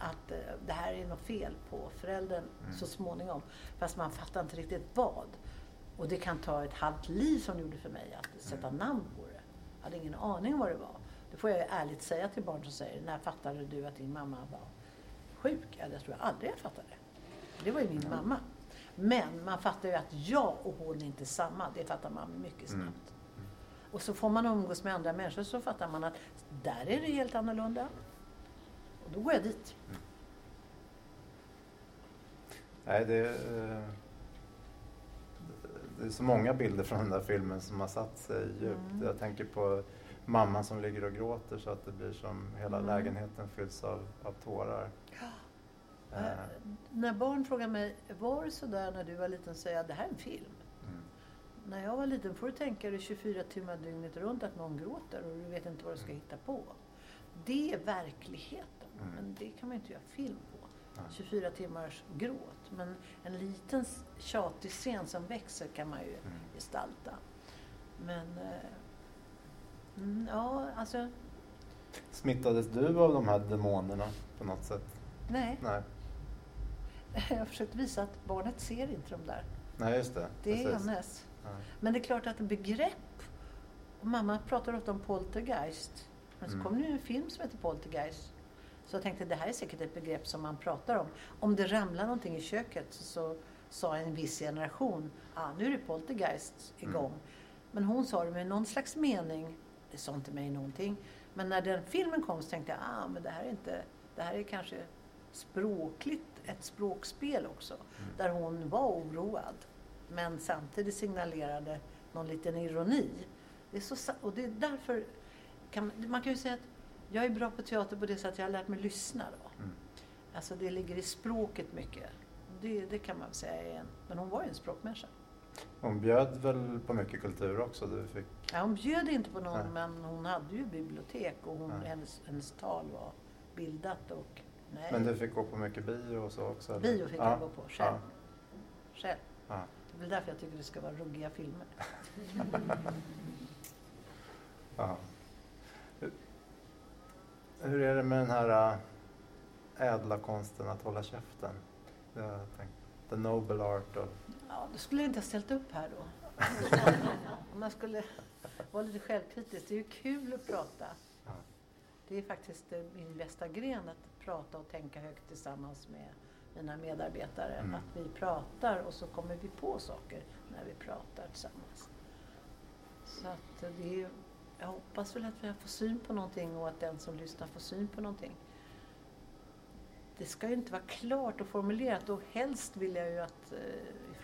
Speaker 3: att eh, det här är något fel på föräldern
Speaker 2: Mm.
Speaker 3: så småningom. Fast man fattar inte riktigt vad. Och det kan ta ett halvt liv som det gjorde för mig att sätta
Speaker 2: Mm.
Speaker 3: namn på det. Jag hade ingen aning vad det var. Det får jag ärligt säga till barn som säger, när fattade du att din mamma var sjuk? Ja, det tror jag aldrig jag fattade. Det var ju min mamma. Men man fattar ju att jag och hon är inte samma. Det fattar man mycket snabbt.
Speaker 2: Mm.
Speaker 3: Och så får man umgås med andra människor så fattar man att där är det helt annorlunda. Och då går jag dit.
Speaker 2: Nej, det är, eh, det är så många bilder från den där filmen som har satt sig djupt.
Speaker 3: Mm.
Speaker 2: Jag tänker på mamman som ligger och gråter så att det blir som hela
Speaker 3: Mm.
Speaker 2: lägenheten fylls av, av tårar.
Speaker 3: Eh,
Speaker 2: Eh,
Speaker 3: när barn frågar mig, var det sådär när du var liten? säger jag, det här är en film.
Speaker 2: mm.
Speaker 3: När jag var liten får du tänka dig 24 timmar dygnet runt att någon gråter och du vet inte vad du ska hitta på. Det är verkligheten.
Speaker 2: Mm.
Speaker 3: Men det kan man inte göra film på.
Speaker 2: Nej.
Speaker 3: 24 timmars gråt. Men en liten tjatig scen som växer kan man ju
Speaker 2: Mm.
Speaker 3: gestalta. Men eh, mm, ja, alltså
Speaker 2: Smittades du av de här demonerna på något sätt?
Speaker 3: nej.
Speaker 2: Nej, *laughs*
Speaker 3: Jag har försökt visa att barnet ser inte de där.
Speaker 2: Nej just det.
Speaker 3: Det är
Speaker 2: Precis.
Speaker 3: hennes.
Speaker 2: Ja.
Speaker 3: Men det är klart att begrepp... och Mamma pratar ofta om poltergeist. Men så
Speaker 2: Mm.
Speaker 3: kom det ju en film som heter Poltergeist. Så jag tänkte det här är säkert ett begrepp som man pratar om. Om det ramlar någonting i köket så, så sa en viss generation, ah, nu är det poltergeist igång.
Speaker 2: Mm.
Speaker 3: Men hon sa det med någon slags mening. Det sa inte mig någonting. Men när den filmen kom så tänkte jag, ah, men det här är inte, det här är kanske språkligt ett språkspel också.
Speaker 2: Mm.
Speaker 3: Där hon var oroad. Men samtidigt signalerade någon liten ironi. Det är så, och det är därför, kan, man- kan ju säga att jag är bra på teater på det sättet att jag har lärt mig lyssna då.
Speaker 2: Mm.
Speaker 3: Alltså det ligger i språket mycket. Det, det kan man säga är en, men hon var ju en språkmänniska.
Speaker 2: Hon bjöd väl på mycket kultur också? Du fick...
Speaker 3: Ja, hon bjöd inte på någon,
Speaker 2: Nej.
Speaker 3: men hon hade ju bibliotek och hon, hennes, hennes tal var bildat och nej.
Speaker 2: Men du fick gå på mycket bio och så också? eller?
Speaker 3: Bio fick
Speaker 2: ja.
Speaker 3: jag gå på själv.
Speaker 2: Ja.
Speaker 3: själv.
Speaker 2: Ja.
Speaker 3: Det är därför jag tycker det ska vara ruggiga filmer. *laughs*
Speaker 2: Ja. Hur- är det med den här äh, ädla konsten att hålla käften? Det har jag tänkt. The noble art of...
Speaker 3: Ja, då skulle jag inte ha ställt upp här då. Om man skulle vara lite självkritisk. Det är ju kul att prata. Det är faktiskt eh, min bästa gren att prata och tänka högt tillsammans med mina medarbetare.
Speaker 2: Mm.
Speaker 3: Att vi pratar och så kommer vi på saker när vi pratar tillsammans. Så att eh, det är, jag hoppas väl att vi får syn på någonting och att den som lyssnar får syn på någonting. Det ska ju inte vara klart och formulerat och helst vill jag ju att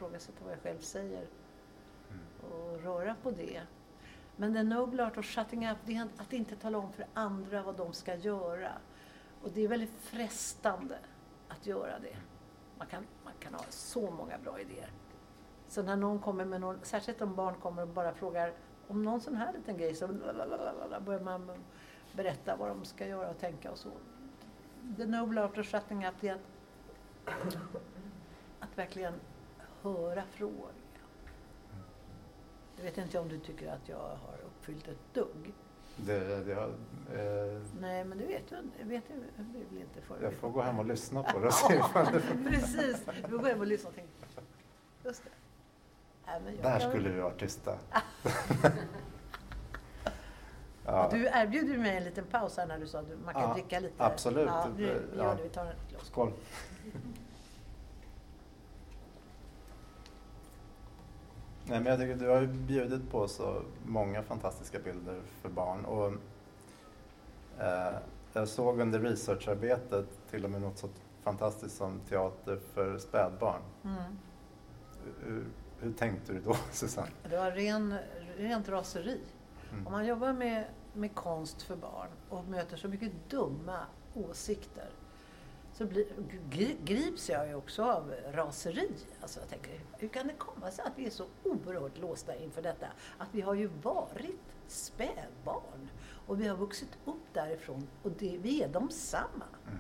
Speaker 3: eh, ifrågasätta vad jag själv säger
Speaker 2: Mm.
Speaker 3: och röra på det. Men the noble art of shutting up, det är att inte tala om för andra vad de ska göra. Och det är väldigt frestande att göra det. Man kan, man kan ha så många bra idéer. Så när någon kommer med någon, särskilt om barn kommer och bara frågar om någon sån här liten grej så börjar man berätta vad de ska göra och tänka och så. The noble art of shutting up, det är att, att verkligen höra frågor. Jag vet inte om du tycker att jag har uppfyllt ett dugg.
Speaker 2: Det, det har, eh,
Speaker 3: Nej, men det vet du vet du inte för
Speaker 2: jag får gå hem och lyssna på det och *laughs* se.
Speaker 3: Precis, du får gå hem och lyssna och tänka. Just det. Nej, jag
Speaker 2: Där
Speaker 3: kan-
Speaker 2: skulle vi vara tysta. *laughs* ja.
Speaker 3: Du erbjöd ju mig en liten paus här när du sa att man kan
Speaker 2: Ja,
Speaker 3: dricka lite.
Speaker 2: absolut.
Speaker 3: Ja, nu, vi
Speaker 2: Ja.
Speaker 3: gör det. Vi tar en.
Speaker 2: Skål. Nej, men jag tycker du har ju bjudit på så många fantastiska bilder för barn. Och, eh, jag såg under researcharbetet till och med något så fantastiskt som teater för spädbarn.
Speaker 3: Mm.
Speaker 2: Hur, hur tänkte du då, *laughs* Susanne?
Speaker 3: Det var ren, rent raseri.
Speaker 2: Mm.
Speaker 3: Om man jobbar med, med konst för barn och möter så mycket dumma åsikter så blir, gri- grips jag ju också av raseri. Alltså jag tänker, hur kan det komma sig att vi är så oerhört låsta inför detta? Att vi har ju varit spädbarn och vi har vuxit upp därifrån och det, vi är de samma.
Speaker 2: Mm.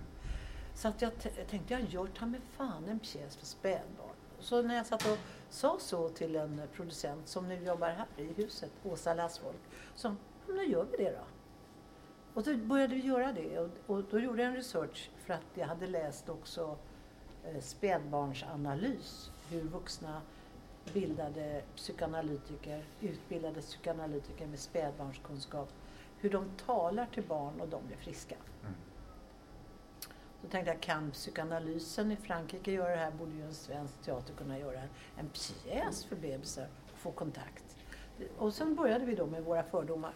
Speaker 3: Så att jag tänkte, jag gör ta mig fan en pjäs för spädbarn. Så när jag satt och sa så till en producent som nu jobbar här i huset, Åsa Lassfolk, så nu gör vi det då. Och då började vi göra det och, och då gjorde jag en research för att jag hade läst också eh, spädbarnsanalys. Hur vuxna bildade psykoanalytiker, utbildade psykoanalytiker med spädbarnskunskap, hur de talar till barn och de blir friska.
Speaker 2: Mm.
Speaker 3: Då tänkte jag, kan psykoanalysen i Frankrike göra det här borde ju en svensk teater kunna göra en pjäs för bebisar och få kontakt. Och sen började vi då med våra fördomar.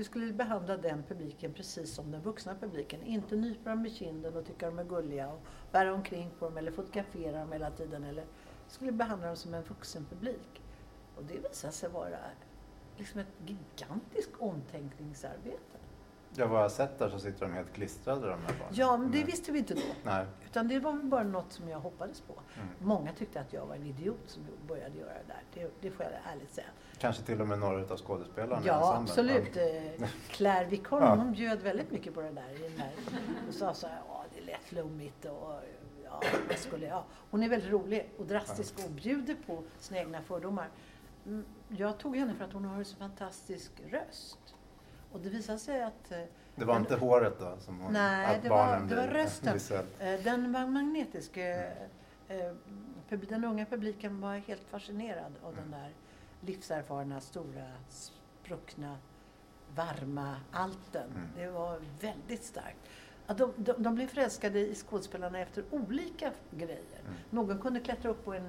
Speaker 3: Vi skulle behandla den publiken precis som den vuxna publiken. Inte nypa dem i kinden och tycka de är gulliga och bära omkring på dem eller fotografera dem hela tiden. Eller vi skulle behandla dem som en vuxen publik. Och det visade sig vara liksom ett gigantiskt omtänkningsarbete.
Speaker 2: Ja, vad jag har sett där så sitter de helt klistrade de här barnen.
Speaker 3: Ja, men det visste vi inte då.
Speaker 2: Nej.
Speaker 3: Utan det var bara något som jag hoppades på.
Speaker 2: Mm.
Speaker 3: Många tyckte att jag var en idiot som började göra det där. Det, det får jag ärligt säga.
Speaker 2: Kanske till och med några av skådespelarna
Speaker 3: Ja, absolut. Eh, Claire Wikholm,
Speaker 2: Ja.
Speaker 3: hon bjöd väldigt mycket på det där. I den där och sa så här, ja det lät flummigt och ja, jag skulle, ja. Hon är väldigt rolig och drastisk och bjuder på sina egna fördomar. Mm, Jag tog henne för att hon har en så fantastisk röst. Och det visade sig att eh,
Speaker 2: Det var
Speaker 3: Men-
Speaker 2: inte håret då? Som
Speaker 3: Nej,
Speaker 2: att
Speaker 3: det var-
Speaker 2: barnen
Speaker 3: det var rösten. Eh, Den var magnetisk. eh, pub- Den unga publiken var helt fascinerad av den där livserfarna, stora, spruckna, varma alten.
Speaker 2: Mm.
Speaker 3: Det var väldigt starkt. Att de, de, de blev förälskade i skådespelarna efter olika grejer.
Speaker 2: Mm.
Speaker 3: Någon kunde klättra upp på en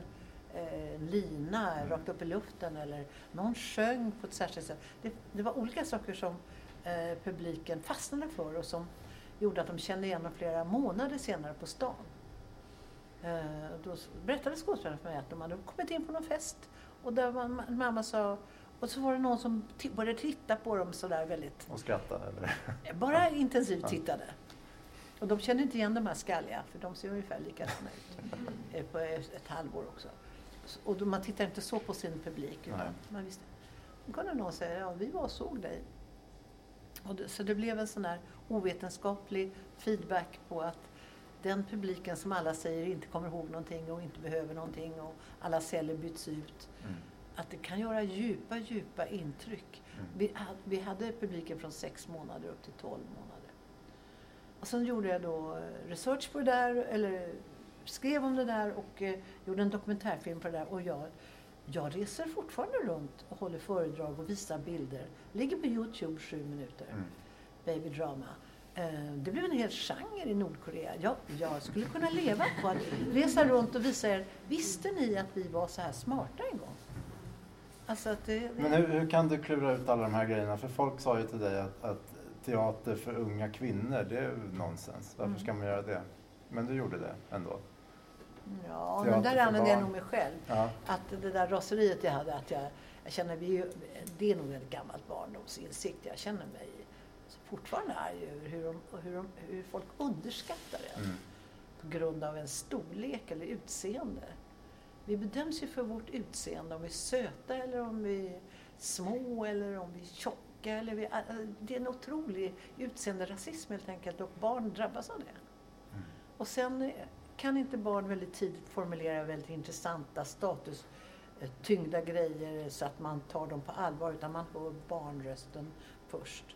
Speaker 3: eh, lina
Speaker 2: Mm.
Speaker 3: rakt upp i luften eller någon sjöng på ett särskilt sätt. Det, det var olika saker som eh, publiken fastnade för och som gjorde att de kände igen dem flera månader senare på stan. Eh, då berättade skådespelarna för mig att de hade kommit in på någon fest och där man, mamma sa och så var det någon som började titta på dem sådär väldigt,
Speaker 2: Och skratta eller?
Speaker 3: bara intensivt tittade. Och de kände inte igen de här skalliga, för de ser ungefär likadana ut *laughs* eh, på ett halvår också. Och då, man tittar inte så på sin publik. Utan man visste. Då kunde någon säga, ja vi var och såg dig. Och det, så det blev en sån här ovetenskaplig feedback på att den publiken som alla säger inte kommer ihåg någonting och inte behöver någonting och alla celler byts ut.
Speaker 2: Mm.
Speaker 3: Att det kan göra djupa, djupa intryck.
Speaker 2: Mm.
Speaker 3: Vi, vi hade publiken från sex månader upp till 12 månader. Och sen gjorde jag då eh, research på det där, eller skrev om det där och eh, gjorde en dokumentärfilm på det där. Och jag, jag reser fortfarande runt och håller föredrag och visar bilder. Ligger på Youtube sju minuter.
Speaker 2: Mm.
Speaker 3: Babydrama. Eh, Det blev en hel genre i Nordkorea. Jag, jag skulle kunna leva på att resa runt och visa er, visste ni att vi var så här smarta en gång? Alltså att det, det,
Speaker 2: Men hur, hur kan du klura ut alla de här grejerna? För folk sa ju till dig att, att teater för unga kvinnor, det är ju nonsens. Varför
Speaker 3: Mm.
Speaker 2: ska man göra det? Men du gjorde det ändå.
Speaker 3: Ja,
Speaker 2: Teater
Speaker 3: men där
Speaker 2: för
Speaker 3: använde jag nog mig själv.
Speaker 2: Ja.
Speaker 3: Att det där raseriet jag hade, att jag, jag känner, vi, det är nog en gammalt barndomsinsikt. Jag känner mig fortfarande arg över hur, de, hur, de, hur folk underskattar en
Speaker 2: Mm.
Speaker 3: på grund av en storlek eller utseende. Vi bedöms ju för vårt utseende, om vi är söta eller om vi är små eller om vi är tjocka. Eller vi, det är en otrolig utseenderasism helt enkelt och barn drabbas av det.
Speaker 2: Mm.
Speaker 3: Och sen kan inte barn väldigt tidigt formulera väldigt intressanta status eh, tyngda grejer så att man tar dem på allvar utan man hör barnrösten först.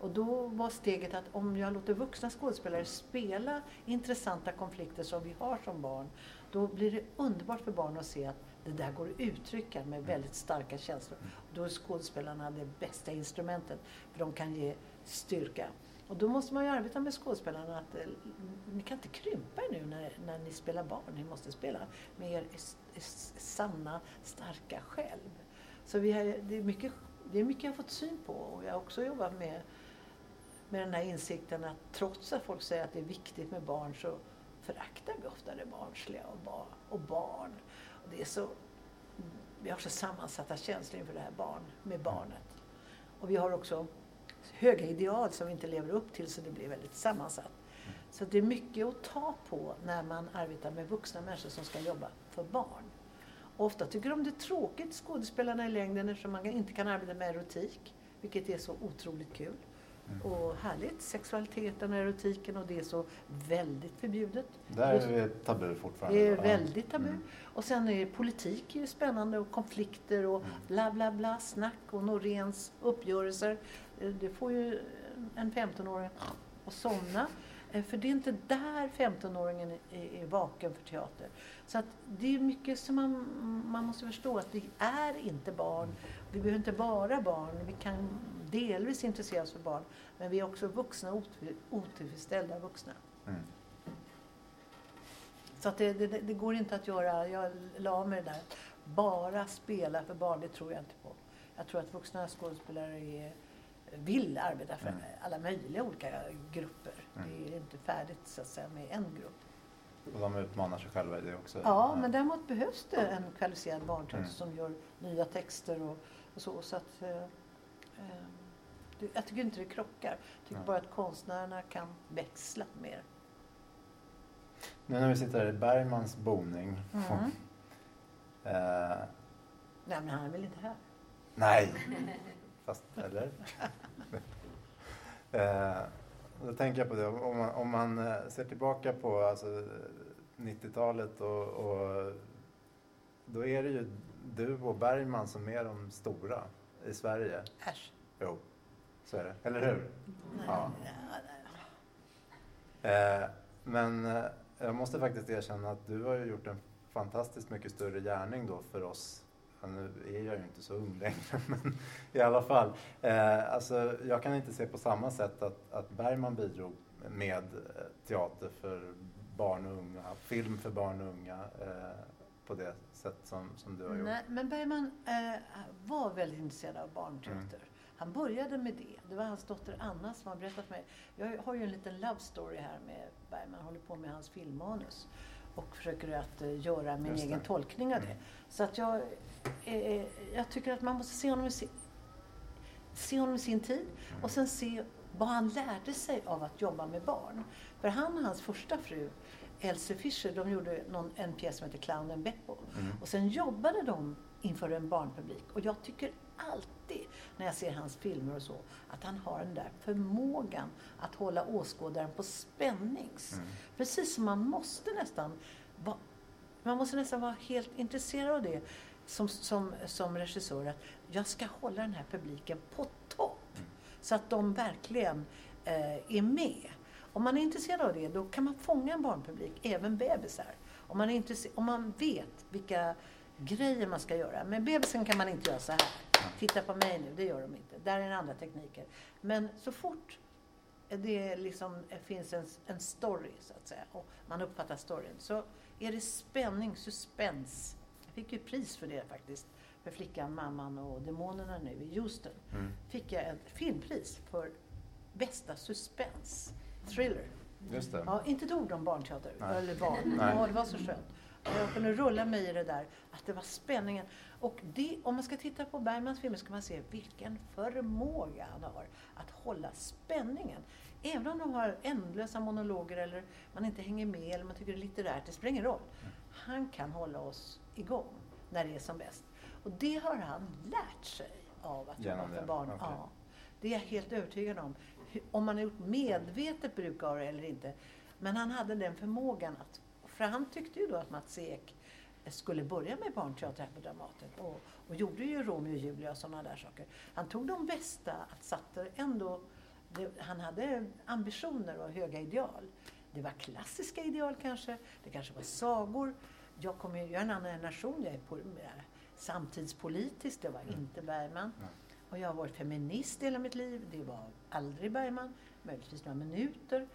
Speaker 3: Och då var steget att om jag låter vuxna skådespelare spela intressanta konflikter som vi har som barn, då blir det underbart för barn att se att det där går att uttrycka med väldigt starka känslor. Då är skådespelarna det bästa instrumentet, för de kan ge styrka. Och då måste man ju arbeta med skådespelarna att eh, ni kan inte krympa er nu när, när ni spelar barn. Ni måste spela med er sanna, starka själv. Så vi har, det, är mycket, det är mycket jag har fått syn på och jag har också jobbat med, med den här insikten att trots att folk säger att det är viktigt med barn så föraktar vi ofta det barnsliga och, bar, och barn. Och det är så, vi har så sammansatta känslor inför det här barn, med barnet. Och vi har också höga ideal som vi inte lever upp till så det blir väldigt sammansatt. Så det är mycket att ta på när man arbetar med vuxna människor som ska jobba för barn. Och ofta tycker de det är tråkigt, skådespelarna i längden, eftersom man inte kan arbeta med erotik, vilket är så otroligt kul.
Speaker 2: Mm.
Speaker 3: Och härligt, sexualiteten och erotiken och det är så väldigt förbjudet.
Speaker 2: Där är vi tabu fortfarande.
Speaker 3: det är väldigt tabu.
Speaker 2: Mm.
Speaker 3: Och sen är politik ju spännande och konflikter och
Speaker 2: Mm.
Speaker 3: bla bla bla, snack och Noréns uppgörelser. Det, det får ju en 15-åring att somna. Eh, För det är inte där 15-åringen är, vaken för teater. Så att det är mycket som man, man måste förstå att vi är inte barn. Vi behöver inte vara barn. Vi kan delvis intressera oss för barn. Men vi är också vuxna, otillfredsställda vuxna.
Speaker 2: Mm.
Speaker 3: Så att det, det, det går inte att göra, jag la det där, bara spela för barn, det tror jag inte på. Jag tror att vuxna skådespelare är, vill arbeta för
Speaker 2: Mm.
Speaker 3: alla möjliga olika grupper.
Speaker 2: Mm.
Speaker 3: Det är inte färdigt så att säga med en grupp.
Speaker 2: Och de utmanar sig själva i det också.
Speaker 3: Ja, men däremot behövs det en kvalificerad barnteater
Speaker 2: Mm.
Speaker 3: som gör nya texter och, och så. så att, eh, eh, det, jag tycker inte det krockar. Jag tycker bara att konstnärerna kan växla mer.
Speaker 2: Nu när vi sitter här i Bergmans boning.
Speaker 3: Mm.
Speaker 2: Eh,
Speaker 3: Nej, men han är väl inte här?
Speaker 2: nej, *laughs* fast eller? *laughs* eh, då tänker jag på det, om man, om man eh, ser tillbaka på alltså, 90-talet och, och då är det ju du och Bergman som är de stora i Sverige.
Speaker 3: Äsch.
Speaker 2: Jo, så är det. Eller hur?
Speaker 3: Nej,
Speaker 2: Ja.
Speaker 3: nej, nej.
Speaker 2: Eh, men eh, jag måste faktiskt erkänna att du har ju gjort en fantastiskt mycket större gärning då för oss. Nu är jag ju inte så ung längre, *laughs* men i alla fall. Eh, alltså, jag kan inte se på samma sätt att, att Bergman bidrog med eh, teater för barn och unga, film för barn och unga eh, på det sätt som, som du har gjort.
Speaker 3: Nej, men Bergman eh, var väldigt intresserad av barnteater.
Speaker 2: Mm.
Speaker 3: Han började med det. Det var hans dotter Anna som har berättat för mig. Jag har ju en liten love story här med Bergman. Håller på med hans filmmanus. Och försöker att eh, göra min egen tolkning av det.
Speaker 2: Mm.
Speaker 3: Så att jag, eh, jag tycker att man måste se honom i sin, se honom i sin tid.
Speaker 2: Mm.
Speaker 3: Och sen se vad han lärde sig av att jobba med barn. För han och hans första fru, Else Fischer, de gjorde någon, en pjäs som heter Clownen Beppo.
Speaker 2: Mm.
Speaker 3: Och sen jobbade de inför en barnpublik. Och jag tycker alltid när jag ser hans filmer och så, att han har den där förmågan att hålla åskådaren på spännings.
Speaker 2: Mm.
Speaker 3: Precis som man måste nästan vara, man måste nästan vara helt intresserad av det som, som, som regissör. Att jag ska hålla den här publiken på topp.
Speaker 2: Mm.
Speaker 3: Så att de verkligen eh, är med. Om man är intresserad av det, då kan man fånga en barnpublik, även bebisar. Om man, är intresse- om man vet vilka grejer man ska göra. Men bebisen kan man inte göra så här. Titta på mig nu, det gör de inte. Där är en andra tekniker. Men så fort det liksom finns en, en story, så att säga, och man uppfattar storyn, så är det spänning, suspens. Jag fick ju pris för det faktiskt, för Flickan, Mamman och Demonerna nu i Houston.
Speaker 2: Mm.
Speaker 3: Fick jag ett filmpris för bästa suspens, thriller.
Speaker 2: Just det.
Speaker 3: Ja, inte ett ord om barnteater,
Speaker 2: Nej.
Speaker 3: eller barn.
Speaker 2: Nej.
Speaker 3: Ja, det var så skönt. Jag kunde rulla mig i det där, att det var spänningen. Och det, om man ska titta på Bergmans filmer ska man se vilken förmåga han har att hålla spänningen. Även om de har ändlösa monologer eller man inte hänger med eller man tycker det är litterärt, det spelar ingen roll. Han kan hålla oss igång när det är som bäst. Och det har han lärt sig av att jobba för barn.
Speaker 2: okej.
Speaker 3: Ja, det är jag helt övertygad om. Om man har gjort medvetet bruk av det eller inte. Men han hade den förmågan att, för han tyckte ju då att Mats Ek skulle börja med barnteater här på Dramaten och, och gjorde ju Romeo och Julia och sådana där saker. Han tog de bästa, att satte ändå, det, han hade ambitioner och höga ideal. Det var klassiska ideal kanske, det kanske var sagor. Jag kommer ju, jag är en annan generation, jag är på, samtidspolitisk, det var inte Bergman.
Speaker 2: Nej.
Speaker 3: Och jag har varit feminist hela mitt liv, det var aldrig Bergman, möjligtvis några minuter.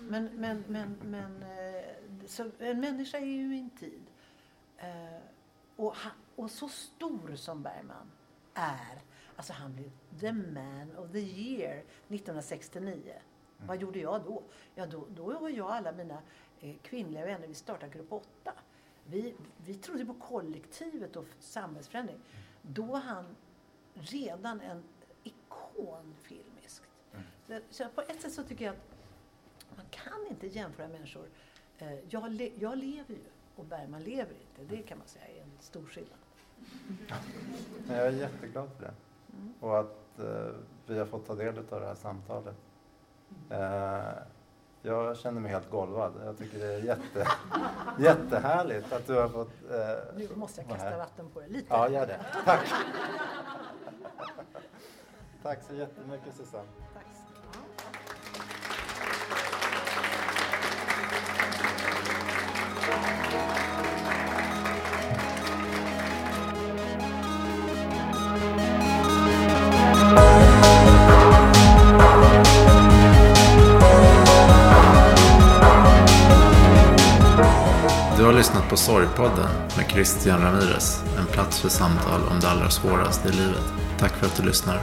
Speaker 3: Men, men, men, men eh, så en människa är ju i en tid. Eh, och, han, och så stor som Bergman är, alltså han blev the man of the year 1969. Vad gjorde jag då? Ja, då, då var jag och alla mina eh, kvinnliga vänner, vi startade Grupp 8. Vi, vi trodde på kollektivet och samhällsförändring. Då var han redan en ikon filmiskt.
Speaker 2: Mm.
Speaker 3: Så, så på ett sätt så tycker jag att man kan inte jämföra människor. Eh, jag, le, jag lever ju och Bergman lever inte. Det kan man säga är en stor skillnad.
Speaker 2: Men *laughs* jag är jätteglad för det.
Speaker 3: Mm.
Speaker 2: Och att eh, vi har fått ta del av det här samtalet. Eh, jag känner mig helt golvad. Jag tycker det är jätte, *laughs* jättehärligt att du har fått eh,
Speaker 3: Nu måste jag kasta
Speaker 2: här.
Speaker 3: vatten på det lite.
Speaker 2: Ja, gör det. *laughs* Tack.
Speaker 3: Tack så jättemycket Susanne.
Speaker 2: På Sorgpodden med Christian Ramirez. En plats för samtal om det allra svåraste i livet. Tack för att du lyssnar.